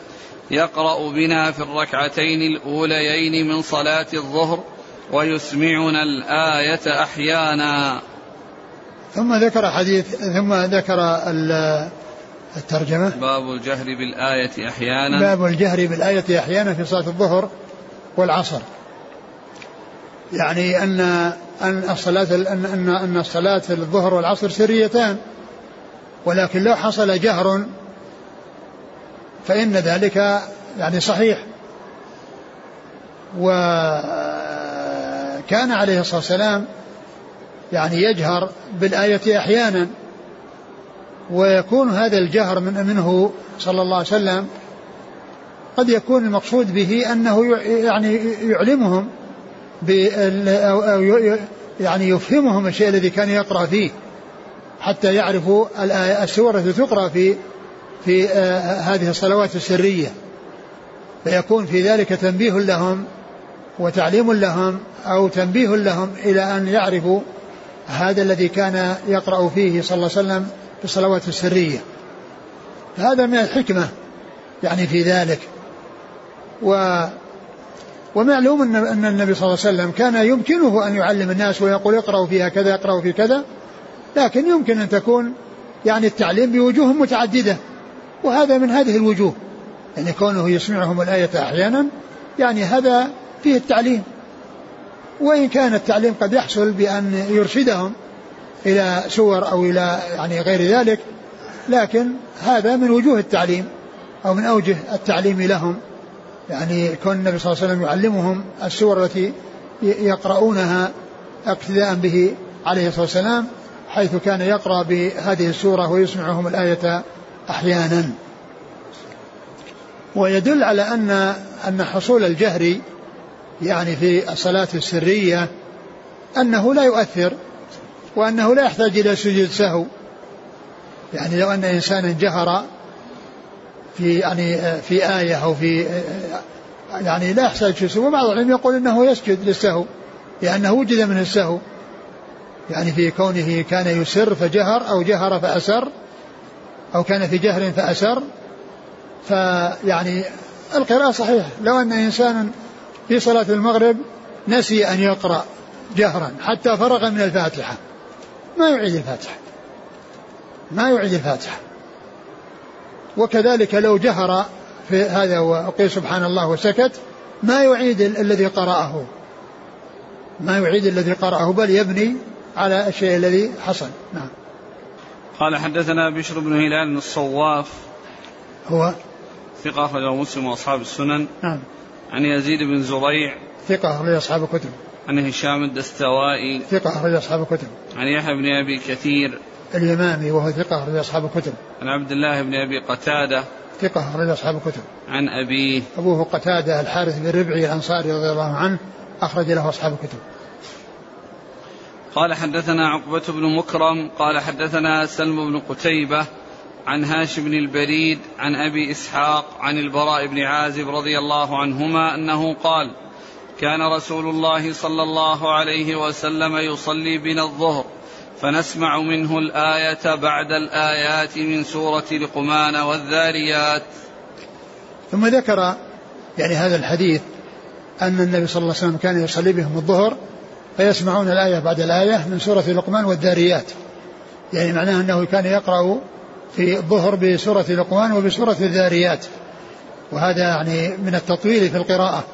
يقرأ بنا في الركعتين الأوليين من صلاة الظهر ويسمعنا الآية أحيانا. ثم ذكر حديث ثم ذكر الترجمة. باب الجهر بالآية أحيانا. باب الجهر بالآية أحيانا في صلاة الظهر والعصر. يعني أن أن الصلاة أن أن أن الصلاة الظهر والعصر سريتان ولكن لو حصل جهر فإن ذلك يعني صحيح. وكان عليه الصلاة والسلام يعني يجهر بالآية أحيانا ويكون هذا الجهر من منه صلى الله عليه وسلم قد يكون المقصود به أنه يعني يعلمهم أو يعني يفهمهم الشيء الذي كان يقرأ فيه حتى يعرفوا السورة التي تقرأ في في آه، هذه الصلوات السرية. فيكون في ذلك تنبيه لهم وتعليم لهم أو تنبيه لهم إلى أن يعرفوا هذا الذي كان يقرأ فيه صلى الله عليه وسلم في الصلوات السرية. هذا من الحكمة يعني في ذلك. و ومعلوم أن أن النبي صلى الله عليه وسلم كان يمكنه أن يعلم الناس ويقول اقرأوا فيها كذا اقرأوا في كذا لكن يمكن أن تكون يعني التعليم بوجوه متعددة. وهذا من هذه الوجوه يعني كونه يسمعهم الآية أحيانا يعني هذا فيه التعليم. وإن كان التعليم قد يحصل بأن يرشدهم إلى سور أو إلى يعني غير ذلك لكن هذا من وجوه التعليم أو من أوجه التعليم لهم. يعني كون النبي صلى الله عليه وسلم يعلمهم السور التي يقرؤونها اقتداء به عليه الصلاة والسلام حيث كان يقرأ بهذه السورة ويسمعهم الآية أحيانا. ويدل على أن أن حصول الجهر يعني في الصلاة السرية أنه لا يؤثر وأنه لا يحتاج إلى سجود سهو. يعني لو أن إنسانا جهر في يعني في آية أو في يعني لا يحتاج سهو وبعض العلم يقول أنه يسجد للسهو لأنه وجد منه السهو. يعني في كونه كان يسر فجهر أو جهر فأسر أو كان في جهر فأسر. فيعني القراءة صحيح لو أن إنسانا في صلاة المغرب نسي أن يقرأ جهرا حتى فرغ من الفاتحة. ما يعيد الفاتحة. ما يعيد الفاتحة. وكذلك لو جهر في هذا وقيل سبحان الله وسكت ما يعيد الذي قرأه. ما يعيد الذي قرأه بل يبني على الشيء الذي حصل. نعم. قال حدثنا بشر بن هلال الصواف. هو ثقة أخرجه مسلم وأصحاب السنن. نعم. عن يزيد بن زريع. ثقة أخرج أصحاب الكتب. عن هشام الدستوائي. ثقة أخرج أصحاب الكتب. عن يحيى بن أبي كثير. اليمامي وهو ثقة أخرج أصحاب الكتب. عن عبد الله بن أبي قتادة. ثقة أخرج أصحاب الكتب. عن أبيه. أبوه قتادة الحارث بن ربعي الأنصاري رضي الله عنه أخرج له أصحاب الكتب. قال حدثنا عقبة بن مكرم قال حدثنا سلم بن قتيبة عن هاشم بن البريد عن أبي إسحاق عن البراء بن عازب رضي الله عنهما أنه قال كان رسول الله صلى الله عليه وسلم يصلي بنا الظهر فنسمع منه الآية بعد الآيات من سورة لقمان والذاريات. ثم ذكر يعني هذا الحديث أن النبي صلى الله عليه وسلم كان يصلي بهم الظهر فيسمعون الآية بعد الآية من سورة لقمان والذاريات. يعني معناه أنه كان يقرأ في الظهر بسورة لقمان وبسورة الذاريات. وهذا يعني من التطويل في القراءة.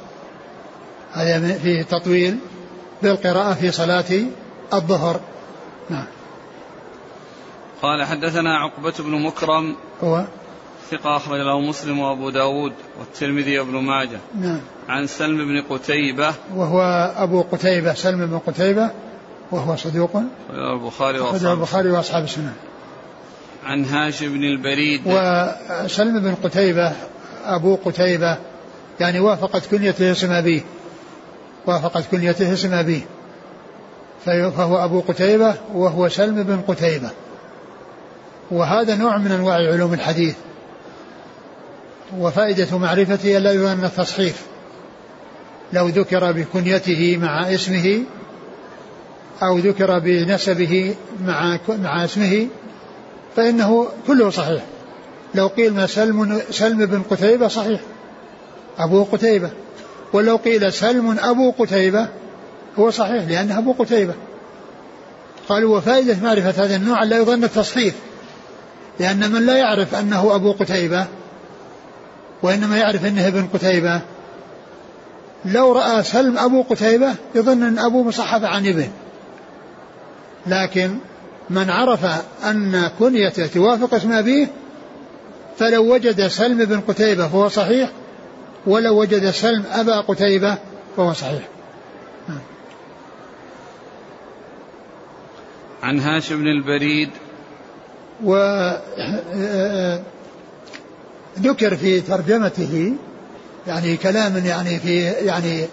هذا فيه تطويل بالقراءة في صلاة الظهر. نعم. قال حدثنا عقبة بن مكرم هو ثقة أخرج له مسلم وأبو داود والترمذي وابن ماجه. نعم. عن سلم بن قتيبة. وهو أبو قتيبة سلم بن قتيبة وهو صدوق. البخاري وأصحاب البخاري وأصحاب السنن عن هاشم بن البريد. وسلم بن قتيبة أبو قتيبة يعني وافقت كنيته اسم أبيه. وافقت كنيته اسم أبيه. فهو أبو قتيبة وهو سلم بن قتيبة. وهذا نوع من أنواع علوم الحديث. وفائدة معرفته لا يظن التصحيف. لو ذكر بكنيته مع اسمه أو ذكر بنسبه مع مع اسمه فإنه كله صحيح. لو قيل ما سلم سلم بن قتيبة صحيح. أبو قتيبة. ولو قيل سلم أبو قتيبة هو صحيح لأنه أبو قتيبة. قالوا وفائدة معرفة هذا النوع لا يظن التصحيف لأن من لا يعرف أنه أبو قتيبة وإنما يعرف أنه ابن قتيبة. لو رأى سلم أبو قتيبة يظن أن أبو مصحف عن ابن لكن من عرف أن كنيته توافق اسم أبيه فلو وجد سلم بن قتيبة فهو صحيح ولو وجد سلم أبا قتيبة فهو صحيح. عن هاشم بن البريد. و ذكر في ترجمته يعني كلام يعني في يعني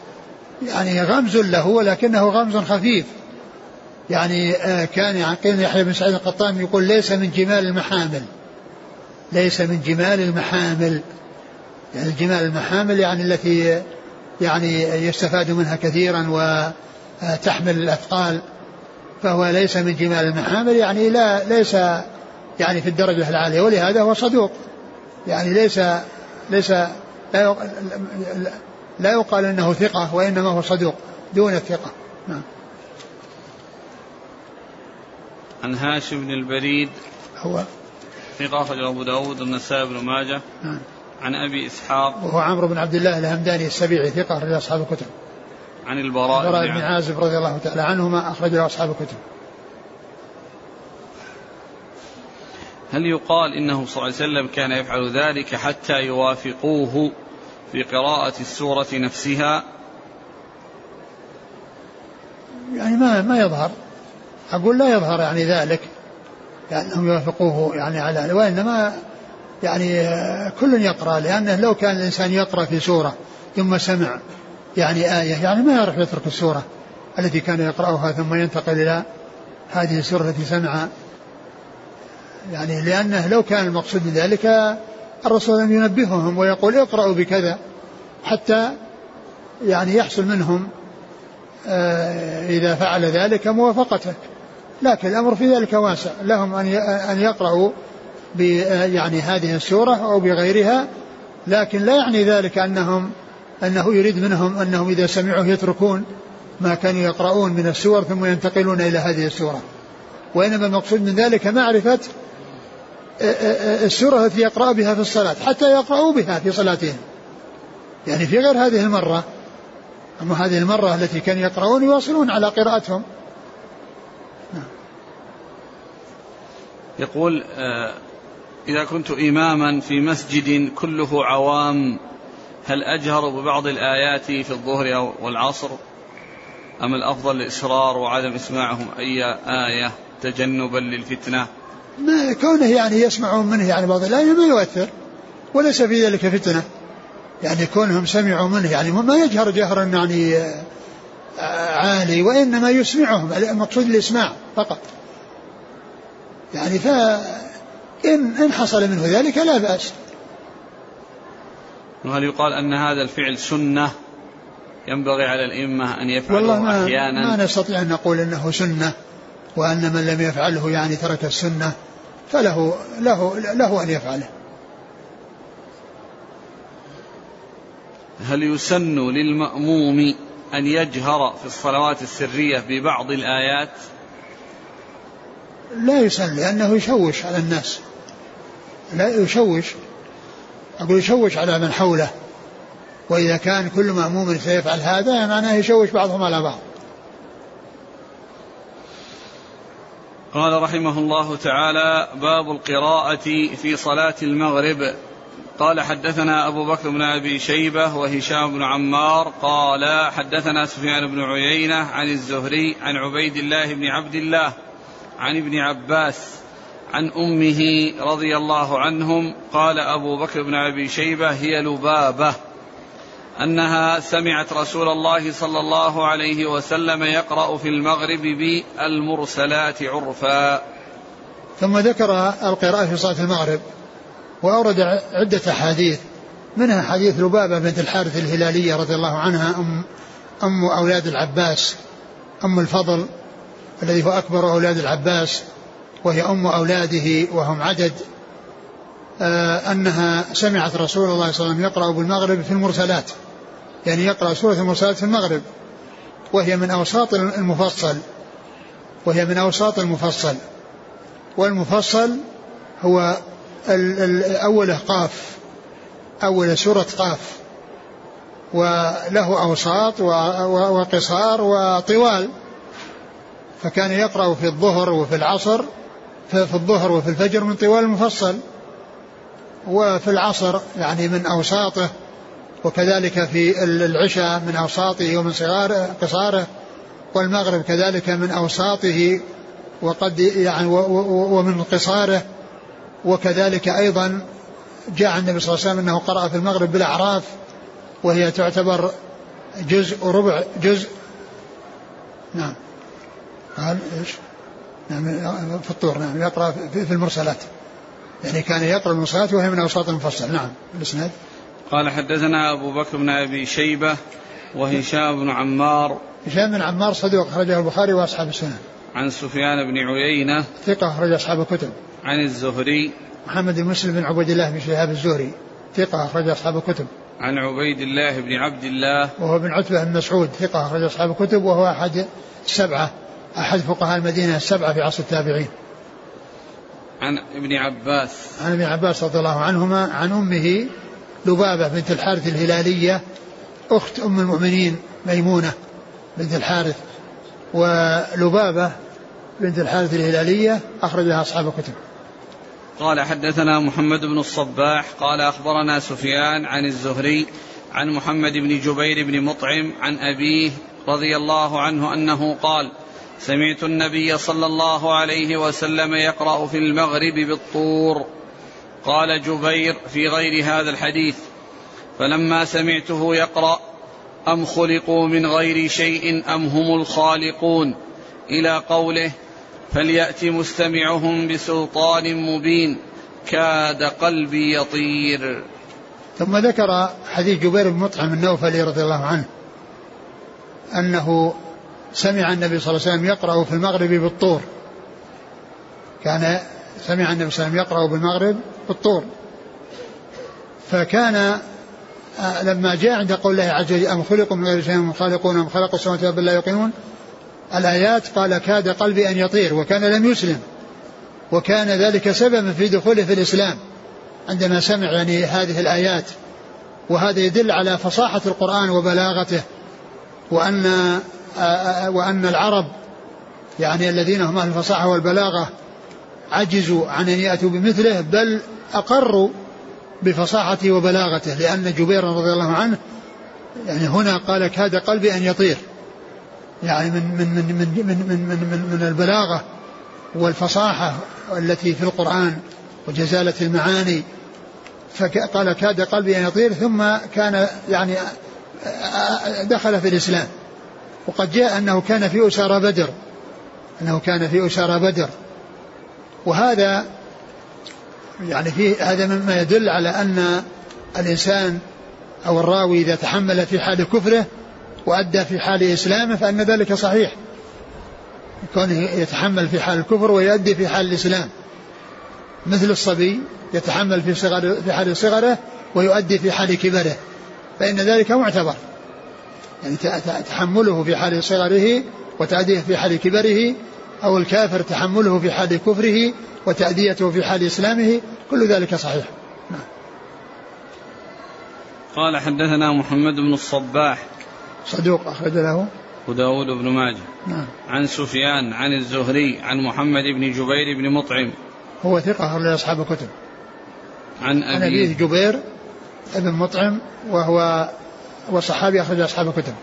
يعني غمز له ولكنه غمز خفيف. يعني آه، كان يعقيل يحيى بن سعيد القطان يقول ليس من جمال المحامل. ليس من جمال المحامل. يعني جمال المحامل يعني التي يعني يستفاد منها كثيرا وتحمل الأثقال. فهو ليس من جمال المحامل يعني لا ليس يعني في الدرجة العالية ولهذا هو صدوق. يعني ليس ليس لا لا يقال إنه ثقة وإنما هو صدوق دون الثقة. نعم. عن هاشم بن البريد هو ثقة أخرج أبو داود والنسائي بن ماجه. نعم. عن أبي إسحاق. وهو عمرو بن عبد الله الهمداني السبيعي ثقة أخرج أصحاب الكتب. عن البراء, البراء بن عازب. رضي الله تعالى عنهما أخرج له أصحاب الكتب. هل يقال إنه صلى الله عليه وسلم كان يفعل ذلك حتى يوافقوه في قراءة السورة نفسها؟ يعني ما ما يظهر. أقول لا يظهر يعني ذلك يعني أنهم يوافقوه يعني على وإنما يعني كل يقرأ لأنه لو كان الإنسان يقرأ في سورة ثم سمع يعني آية يعني ما يعرف يترك السورة التي كان يقرأها ثم ينتقل إلى هذه السورة التي سمع. يعني لأنه لو كان المقصود من ذلك الرسول أن ينبههم ويقول اقرأوا بكذا حتى يعني يحصل منهم آه، إذا فعل ذلك موافقته. لكن الأمر في ذلك واسع. لهم أن أن يقرأوا يعني هذه السورة أو بغيرها لكن لا يعني ذلك أنهم أنه يريد منهم أنهم إذا سمعوه يتركون ما كانوا يقرؤون من السور ثم ينتقلون إلى هذه السورة. وإنما المقصود من ذلك معرفة السورة التي يقرأ بها في الصلاة حتى يقرأوا بها في صلاتهم. يعني في غير هذه المرة أما هذه المرة التي كانوا يقرؤون يواصلون على قراءتهم. يقول آه، إذا كنت إماما في مسجد كله عوام هل أجهر ببعض الآيات في الظهر والعصر أم الأفضل الإصرار وعدم إسماعهم؟ أي آية تجنبا للفتنة؟ ما كونه يعني يسمعون منه يعني بعض الآية ما يؤثر وليس في ذلك فتنة. يعني كونهم سمعوا منه يعني ما يجهر جهرا يعني آه، عالي وإنما يسمعهم. المقصود الإسماع فقط. يعني فإن إن حصل منه ذلك لا بأس. وهل يقال أن هذا الفعل سنة؟ ينبغي على الأئمة أن يفعلوه ما أحيانا. ما نستطيع أن نقول أنه سنة وأن من لم يفعله يعني ترك السنة فله له له أن يفعله. هل يسن للمأموم أن يجهر في الصلوات السرية ببعض الآيات؟ لا يسن لأنه يشوش على الناس. لا يشوش. أقول يشوش على من حوله. وإذا كان كل مأموم سيفعل هذا معناه يشوش بعضهم على بعض. قال رحمه الله تعالى باب القراءة في صلاة المغرب. قال حدثنا أبو بكر بن أبي شيبة وهشام بن عمار. قال حدثنا سفيان بن عيينة عن الزهري عن عبيد الله بن عبد الله عن ابن عباس عن أمه رضي الله عنهم قال أبو بكر بن أبي شيبة هي لبابة أنها سمعت رسول الله صلى الله عليه وسلم يقرأ في المغرب بالمرسلات عرفا. ثم ذكر القراءة في صلاة المغرب وأورد عدة أحاديث منها حديث لبابة بنت الحارث الهلالية رضي الله عنها أم أم أولاد العباس أم الفضل الذي هو أكبر أولاد العباس وهي أم أولاده وهم عدد آه أنها سمعت رسول الله صلى الله عليه وسلم يقرأ بالمغرب في المرسلات. يعني يقرأ سورة المرسلات في المغرب. وهي من أوساط المفصل. وهي من أوساط المفصل. والمفصل هو أوله قاف أول سورة قاف. وله أوساط وقصار وطوال. فكان يقرأ في الظهر وفي العصر في الظهر وفي الفجر من طوال المفصل وفي العصر يعني من أوساطه وكذلك في العشاء من أوساطه ومن صغار قصاره والمغرب كذلك من أوساطه وقد يعني ومن قصاره وكذلك أيضا جاء عن النبي صلى الله عليه وسلم أنه قرأ في المغرب بالأعراف وهي تعتبر جزء وربع جزء. نعم. قال إيش؟ نعم في الطور نعم يقرأ في المرسلات. يعني كان يقرأ المرسلات وهي من أوساط المفصل. نعم الإسناد قال حدثنا أبو بكر بن أبي شيبة وهشام بن عمار. هشام بن عمار صدوق أخرجه البخاري وأصحاب السنن. عن سفيان بن عيينة. ثقة أخرج أصحاب الكتب. عن الزهري. محمد بن مسلم بن عبيد الله بن شهاب الزهري. ثقة أخرج أصحاب الكتب. عن عبيد الله بن عبد الله. وهو بن عتبة بن مسعود. ثقة أخرج أصحاب الكتب. وهو أحد السبعة. أحد فقهاء المدينة السبعة في عصر التابعين. عن ابن عباس. عن ابن عباس رضي الله عنهما عن أمه لبابة بنت الحارث الهلالية أخت أم المؤمنين ميمونة بنت الحارث ولبابة بنت الحارث الهلالية أخرجها أصحاب الكتب. قال حدثنا محمد بن الصباح قال أخبرنا سفيان عن الزهري عن محمد بن جبير بن مطعم عن أبيه رضي الله عنه أنه قال سمعت النبي صلى الله عليه وسلم يقرأ في المغرب بالطور. قال جبير في غير هذا الحديث فلما سمعته يقرأ أم خلقوا من غير شيء أم هم الخالقون؟ إلى قوله فليأت مستمعهم بسلطان مبين كاد قلبي يطير. ثم ذكر حديث جبير بن مطعم النوفلي رضي الله عنه أنه سمع النبي صلى الله عليه وسلم يقرأ في المغرب بالطور. كان سمع النبي صلى الله عليه وسلم يقرأ بالمغرب بالطور. فكان آه، لما جاء عند قول الله عز وجل أم خلقوا من غير شيء هم خالقون أم خلقوا السماوات والأرض لا يوقنون؟ الآيات قال كاد قلبي أن يطير وكان لم يسلم. وكان ذلك سببا في دخوله في الإسلام. عندما سمع يعني هذه الآيات وهذا يدل على فصاحة القرآن وبلاغته وأن وأن العرب يعني الذين هم أهل الفصاحة والبلاغة عجزوا عن أن يأتوا بمثله بل أقروا بفصاحته وبلاغته. لأن جبير رضي الله عنه يعني هنا قال كاد قلبي أن يطير. يعني من من من من من من, من, من, من البلاغة والفصاحة التي في القرآن وجزالة المعاني. فقال كاد قلبي أن يطير ثم كان يعني دخل في الإسلام. وقد جاء أنه كان في أسارى بدر أنه كان في أسارى بدر. وهذا يعني في هذا مما يدل على أن الإنسان أو الراوي إذا تحمل في حال كفره وأدى في حال إسلامه فأن ذلك صحيح. كونه يتحمل في حال الكفر ويؤدي في حال الإسلام. مثل الصبي يتحمل في صغر في حال صغره ويؤدي في حال كبره فإن ذلك معتبر. يعني تحمله في حال صغره وتأدية في حال كبره أو الكافر تحمله في حال كفره وتأديته في حال إسلامه كل ذلك صحيح. نعم. قال حدثنا محمد بن الصباح صدوق أخرج له. وداود بن ماجه. نعم. عن سفيان عن الزهري عن محمد بن جبير بن مطعم. هو ثقة أخرج أصحاب الكتب. عن أبيه عن أبيه. جبير بن مطعم وهو وصحابي أخرج أصحاب الكتب.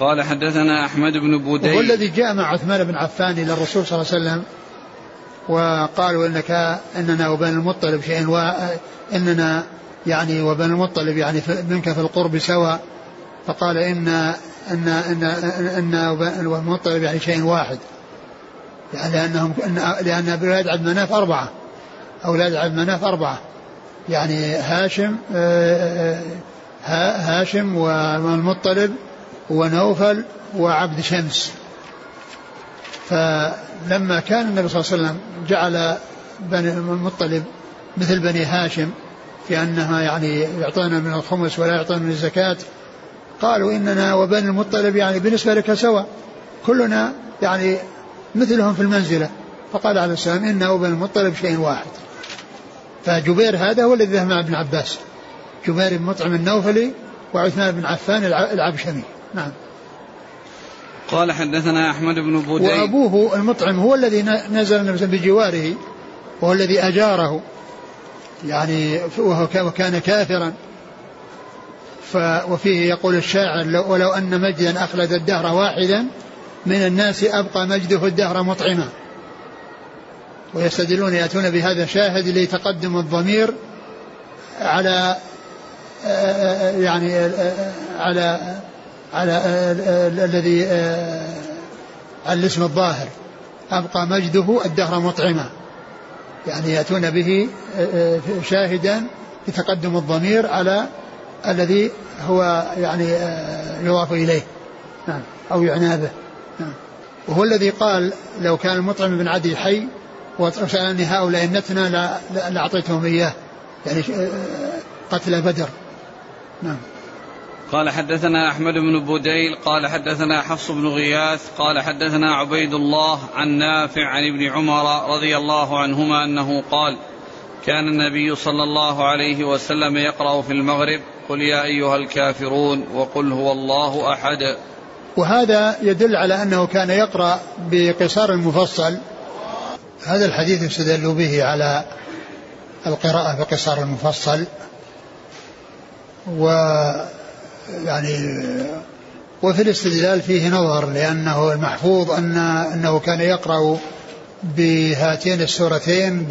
قال حدثنا أحمد بن بودي وهو الذي جاء مع عثمان بن عفان إلى الرسول صلى الله عليه وسلم وقالوا إنك إننا وبين المطلب شيء و إننا يعني وبين المطلب يعني منك في القرب سواء فقال إن أن أن أن المطلب يعني شيء واحد. يعني لأنهم لأن أولاد عبد مناف أربعة. أولاد عبد مناف أربعة. يعني هاشم آه، آه، هاشم والمطلب ونوفل وعبد شمس. فلما كان النبي صلى الله عليه وسلم جعل بني المطلب مثل بني هاشم في أنها يعني يعطونا من الخمس ولا يعطونا من الزكاة قالوا إننا وبني المطلب يعني بالنسبة لك سواء كلنا يعني مثلهم في المنزلة. فقال عليه السلام إن وبني المطلب شيء واحد. فجبير هذا هو الذي ذهب مع ابن عباس. جبير بن مطعم النوفلي وعثمان بن عفان العبشمي. نعم. قال حدثنا أحمد بن بودي وأبوه المطعم هو الذي نزل النبي بجواره وهو الذي أجاره. يعني وهو وكان كافرا. ف وفيه يقول الشاعر لو ولو أن مجدا أخلد الدهر واحدا من الناس أبقى مجده الدهر مطعما. ويستدلون يأتون بهذا شاهد لتقدم الضمير على يعني على على الذي على الاسم الظاهر. أبقى مجده الدهر مطعما. يعني يأتون به شاهدا لتقدم الضمير على الذي هو يعني يضاف إليه. نعم. أو يعنى به. نعم. وهو الذي قال لو كان المطعم بن عدي حي وسألني هؤلاء النتنى لأعطيتهم إياه. يعني قتل بدر. نعم. قال حدثنا أحمد بن بوديل قال حدثنا حفص بن غياث قال حدثنا عبيد الله عن نافع عن ابن عمر رضي الله عنهما أنه قال كان النبي صلى الله عليه وسلم يقرأ في المغرب قل يا أيها الكافرون وقل هو الله أحد. وهذا يدل على أنه كان يقرأ بقصار المفصل هذا الحديث يستدل به على القراءة بقصار المفصل و يعني وفي الاستدلال فيه نظر لأنه المحفوظ أن أنه كان يقرأ بهاتين السورتين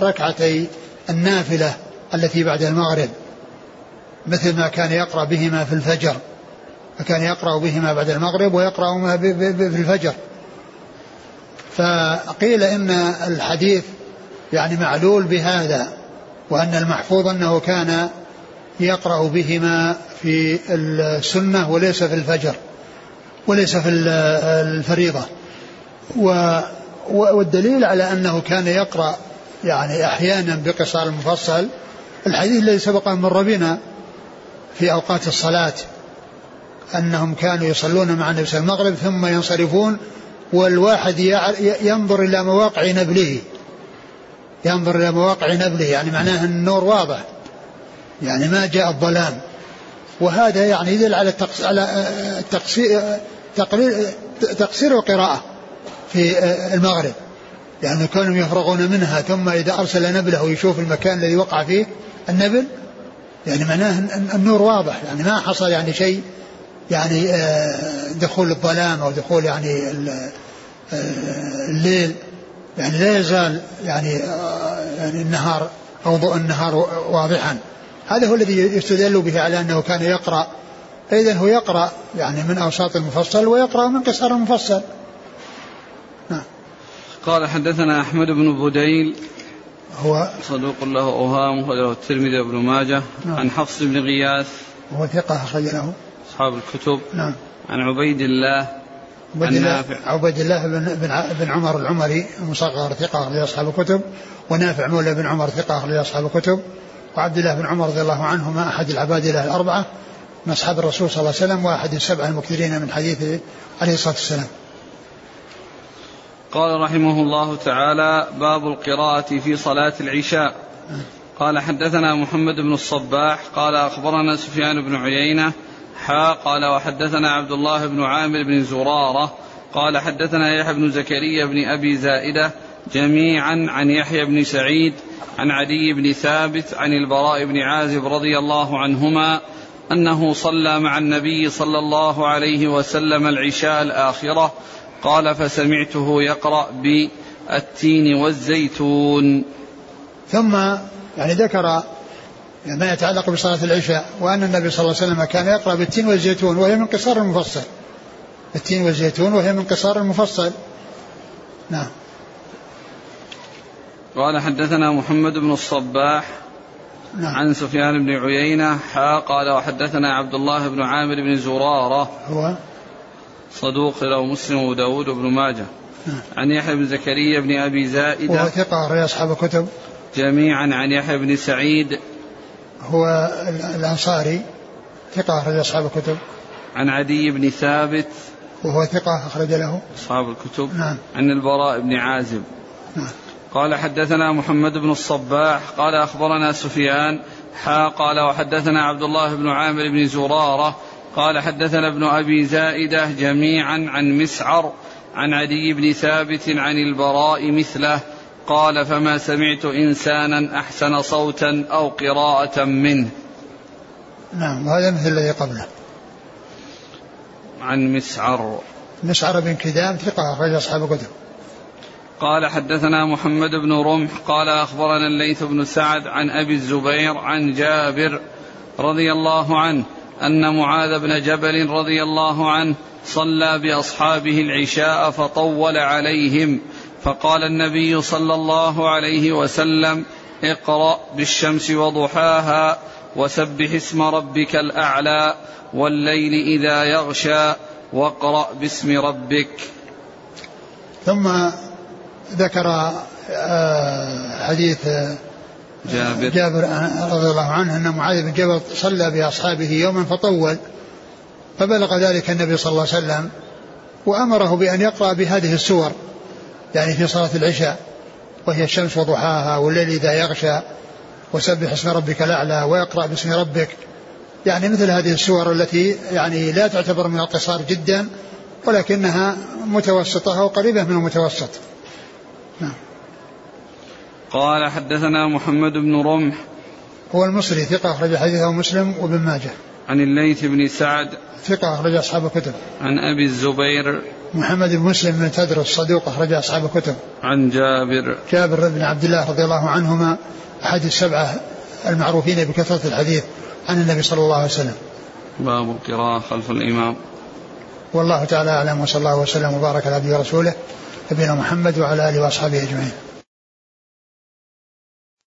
بركعتي النافلة التي بعد المغرب مثل ما كان يقرأ بهما في الفجر فكان يقرأ بهما بعد المغرب ويقرأ في الفجر. فقيل إن الحديث يعني معلول بهذا وأن المحفوظ أنه كان يقرأ بهما في السنة وليس في الفجر وليس في الفريضة. والدليل على أنه كان يقرأ يعني أحيانا بقصار المفصل الحديث الذي سبق أن مر بنا في أوقات الصلاة أنهم كانوا يصلون مع النبي المغرب ثم ينصرفون والواحد ينظر إلى مواقع نبله. ينظر إلى مواقع نبله يعني معناه أن النور واضح. يعني ما جاء الظلام. وهذا يعني يدل على على التقصير تقرير تقصير القراءة في المغرب. لأن يعني كانوا يفرغون منها ثم إذا أرسل نبله ويشوف المكان الذي وقع فيه النبل يعني معناه النور واضح. يعني ما حصل يعني شيء يعني دخول الظلام أو دخول يعني الليل. يعني لا يزال يعني يعني النهار أو ضوء النهار واضحا. هذا هو الذي يستدل به على أنه كان يقرأ. فإذا هو يقرأ يعني من أوساط المفصل ويقرأ من قصار المفصل. نعم. قال حدثنا أحمد بن بديل هو صدوق له أوهام وله الترمذي وابن ماجه نعم. عن حفص بن غياث. وهو ثقة أخرج له. أصحاب الكتب. نعم. عن عبيد الله عبيد الله عبيد الله بن, بن, عمر العمري المصغر ثقة أخرج أصحاب الكتب ونافع مولى بن عمر ثقة أخرج أصحاب الكتب وعبد الله بن عمر رضي الله عنهما أحد العباد له الأربعة من أصحاب الرسول صلى الله عليه وسلم وأحد السبعة المكثرين من حديثه عليه الصلاة والسلام. قال رحمه الله تعالى باب القراءة في صلاة العشاء. قال حدثنا محمد بن الصباح قال أخبرنا سفيان بن عيينة حا قال وحدثنا عبد الله بن عامر بن زرارة قال حدثنا يحيى بن زكريا بن أبي زائدة جميعا عن يحيى بن سعيد عن عدي بن ثابت عن البراء بن عازب رضي الله عنهما أنه صلى مع النبي صلى الله عليه وسلم العشاء الآخرة قال فسمعته يقرأ بالتين والزيتون. ثم يعني ذكر ما يتعلق بصلاة العشاء وأن النبي صلى الله عليه وسلم كان يقرأ بالتين والزيتون وهي من قصار المفصل التين والزيتون وهي من قصار المفصل نعم. قال حدثنا محمد بن الصباح نعم. عن سفيان بن عيينة حا قال وحدثنا عبد الله بن عامر بن زرارة. هو؟ صدوق له مسلم وداود بن ماجه. نعم. عن يحيى بن زكريا بن أبي زائدة. وهو ثقة أصحاب الكتب. جميعا عن يحيى بن سعيد. هو الأنصاري ثقة أخرج أصحاب الكتب. عن عدي بن ثابت. وهو ثقة أخرج له. أصحاب الكتب. نعم. عن البراء بن عازب. نعم. قال حدثنا محمد بن الصباح. قال أخبرنا سفيان. حا قال وحدثنا عبد الله بن عامر بن زرارة. قال حدثنا ابن أبي زائدة جميعا عن مسعر. عن عدي بن ثابت عن البراء مثله. قال فما سمعت إنسانا أحسن صوتا أو قراءة منه. نعم وهذا مثل الذي قبله. عن مسعر. مسعر بن كدام ثقة أخرج أصحاب الكتب. قال حدثنا محمد بن رمح قال أخبرنا الليث بن سعد عن أبي الزبير عن جابر رضي الله عنه أن معاذ بن جبل رضي الله عنه صلى بأصحابه العشاء فطول عليهم فقال النبي صلى الله عليه وسلم اقرأ بالشمس وضحاها وسبح اسم ربك الأعلى والليل إذا يغشى واقرأ باسم ربك. ثم ذكر آه، حديث آه، جابر. جابر رضي الله عنه أن معاذ بن جبل صلى بأصحابه يوما فطول فبلغ ذلك النبي صلى الله عليه وسلم وأمره بأن يقرأ بهذه السور. يعني في صلاة العشاء وهي الشمس وضحاها والليل إذا يغشى وسبح اسم ربك الأعلى ويقرأ باسم ربك. يعني مثل هذه السور التي يعني لا تعتبر من القصار جدا ولكنها متوسطة أو قريبة من المتوسط. نعم. قال حدثنا محمد بن رمح. هو المصري ثقة أخرج حديثه مسلم وابن ماجه. عن الليث بن سعد. ثقة أخرج أصحاب الكتب. عن أبي الزبير. محمد بن مسلم بن تدرس صدوق أخرج أصحاب الكتب. عن جابر. جابر بن عبد الله رضي الله عنهما أحد السبعة المعروفين بكثرة الحديث عن النبي صلى الله عليه وسلم. باب القراءة خلف الإمام. والله تعالى أعلم وصلى الله وسلم وبارك على عبده ورسوله نبينا محمد وعلى آله وأصحابه أجمعين.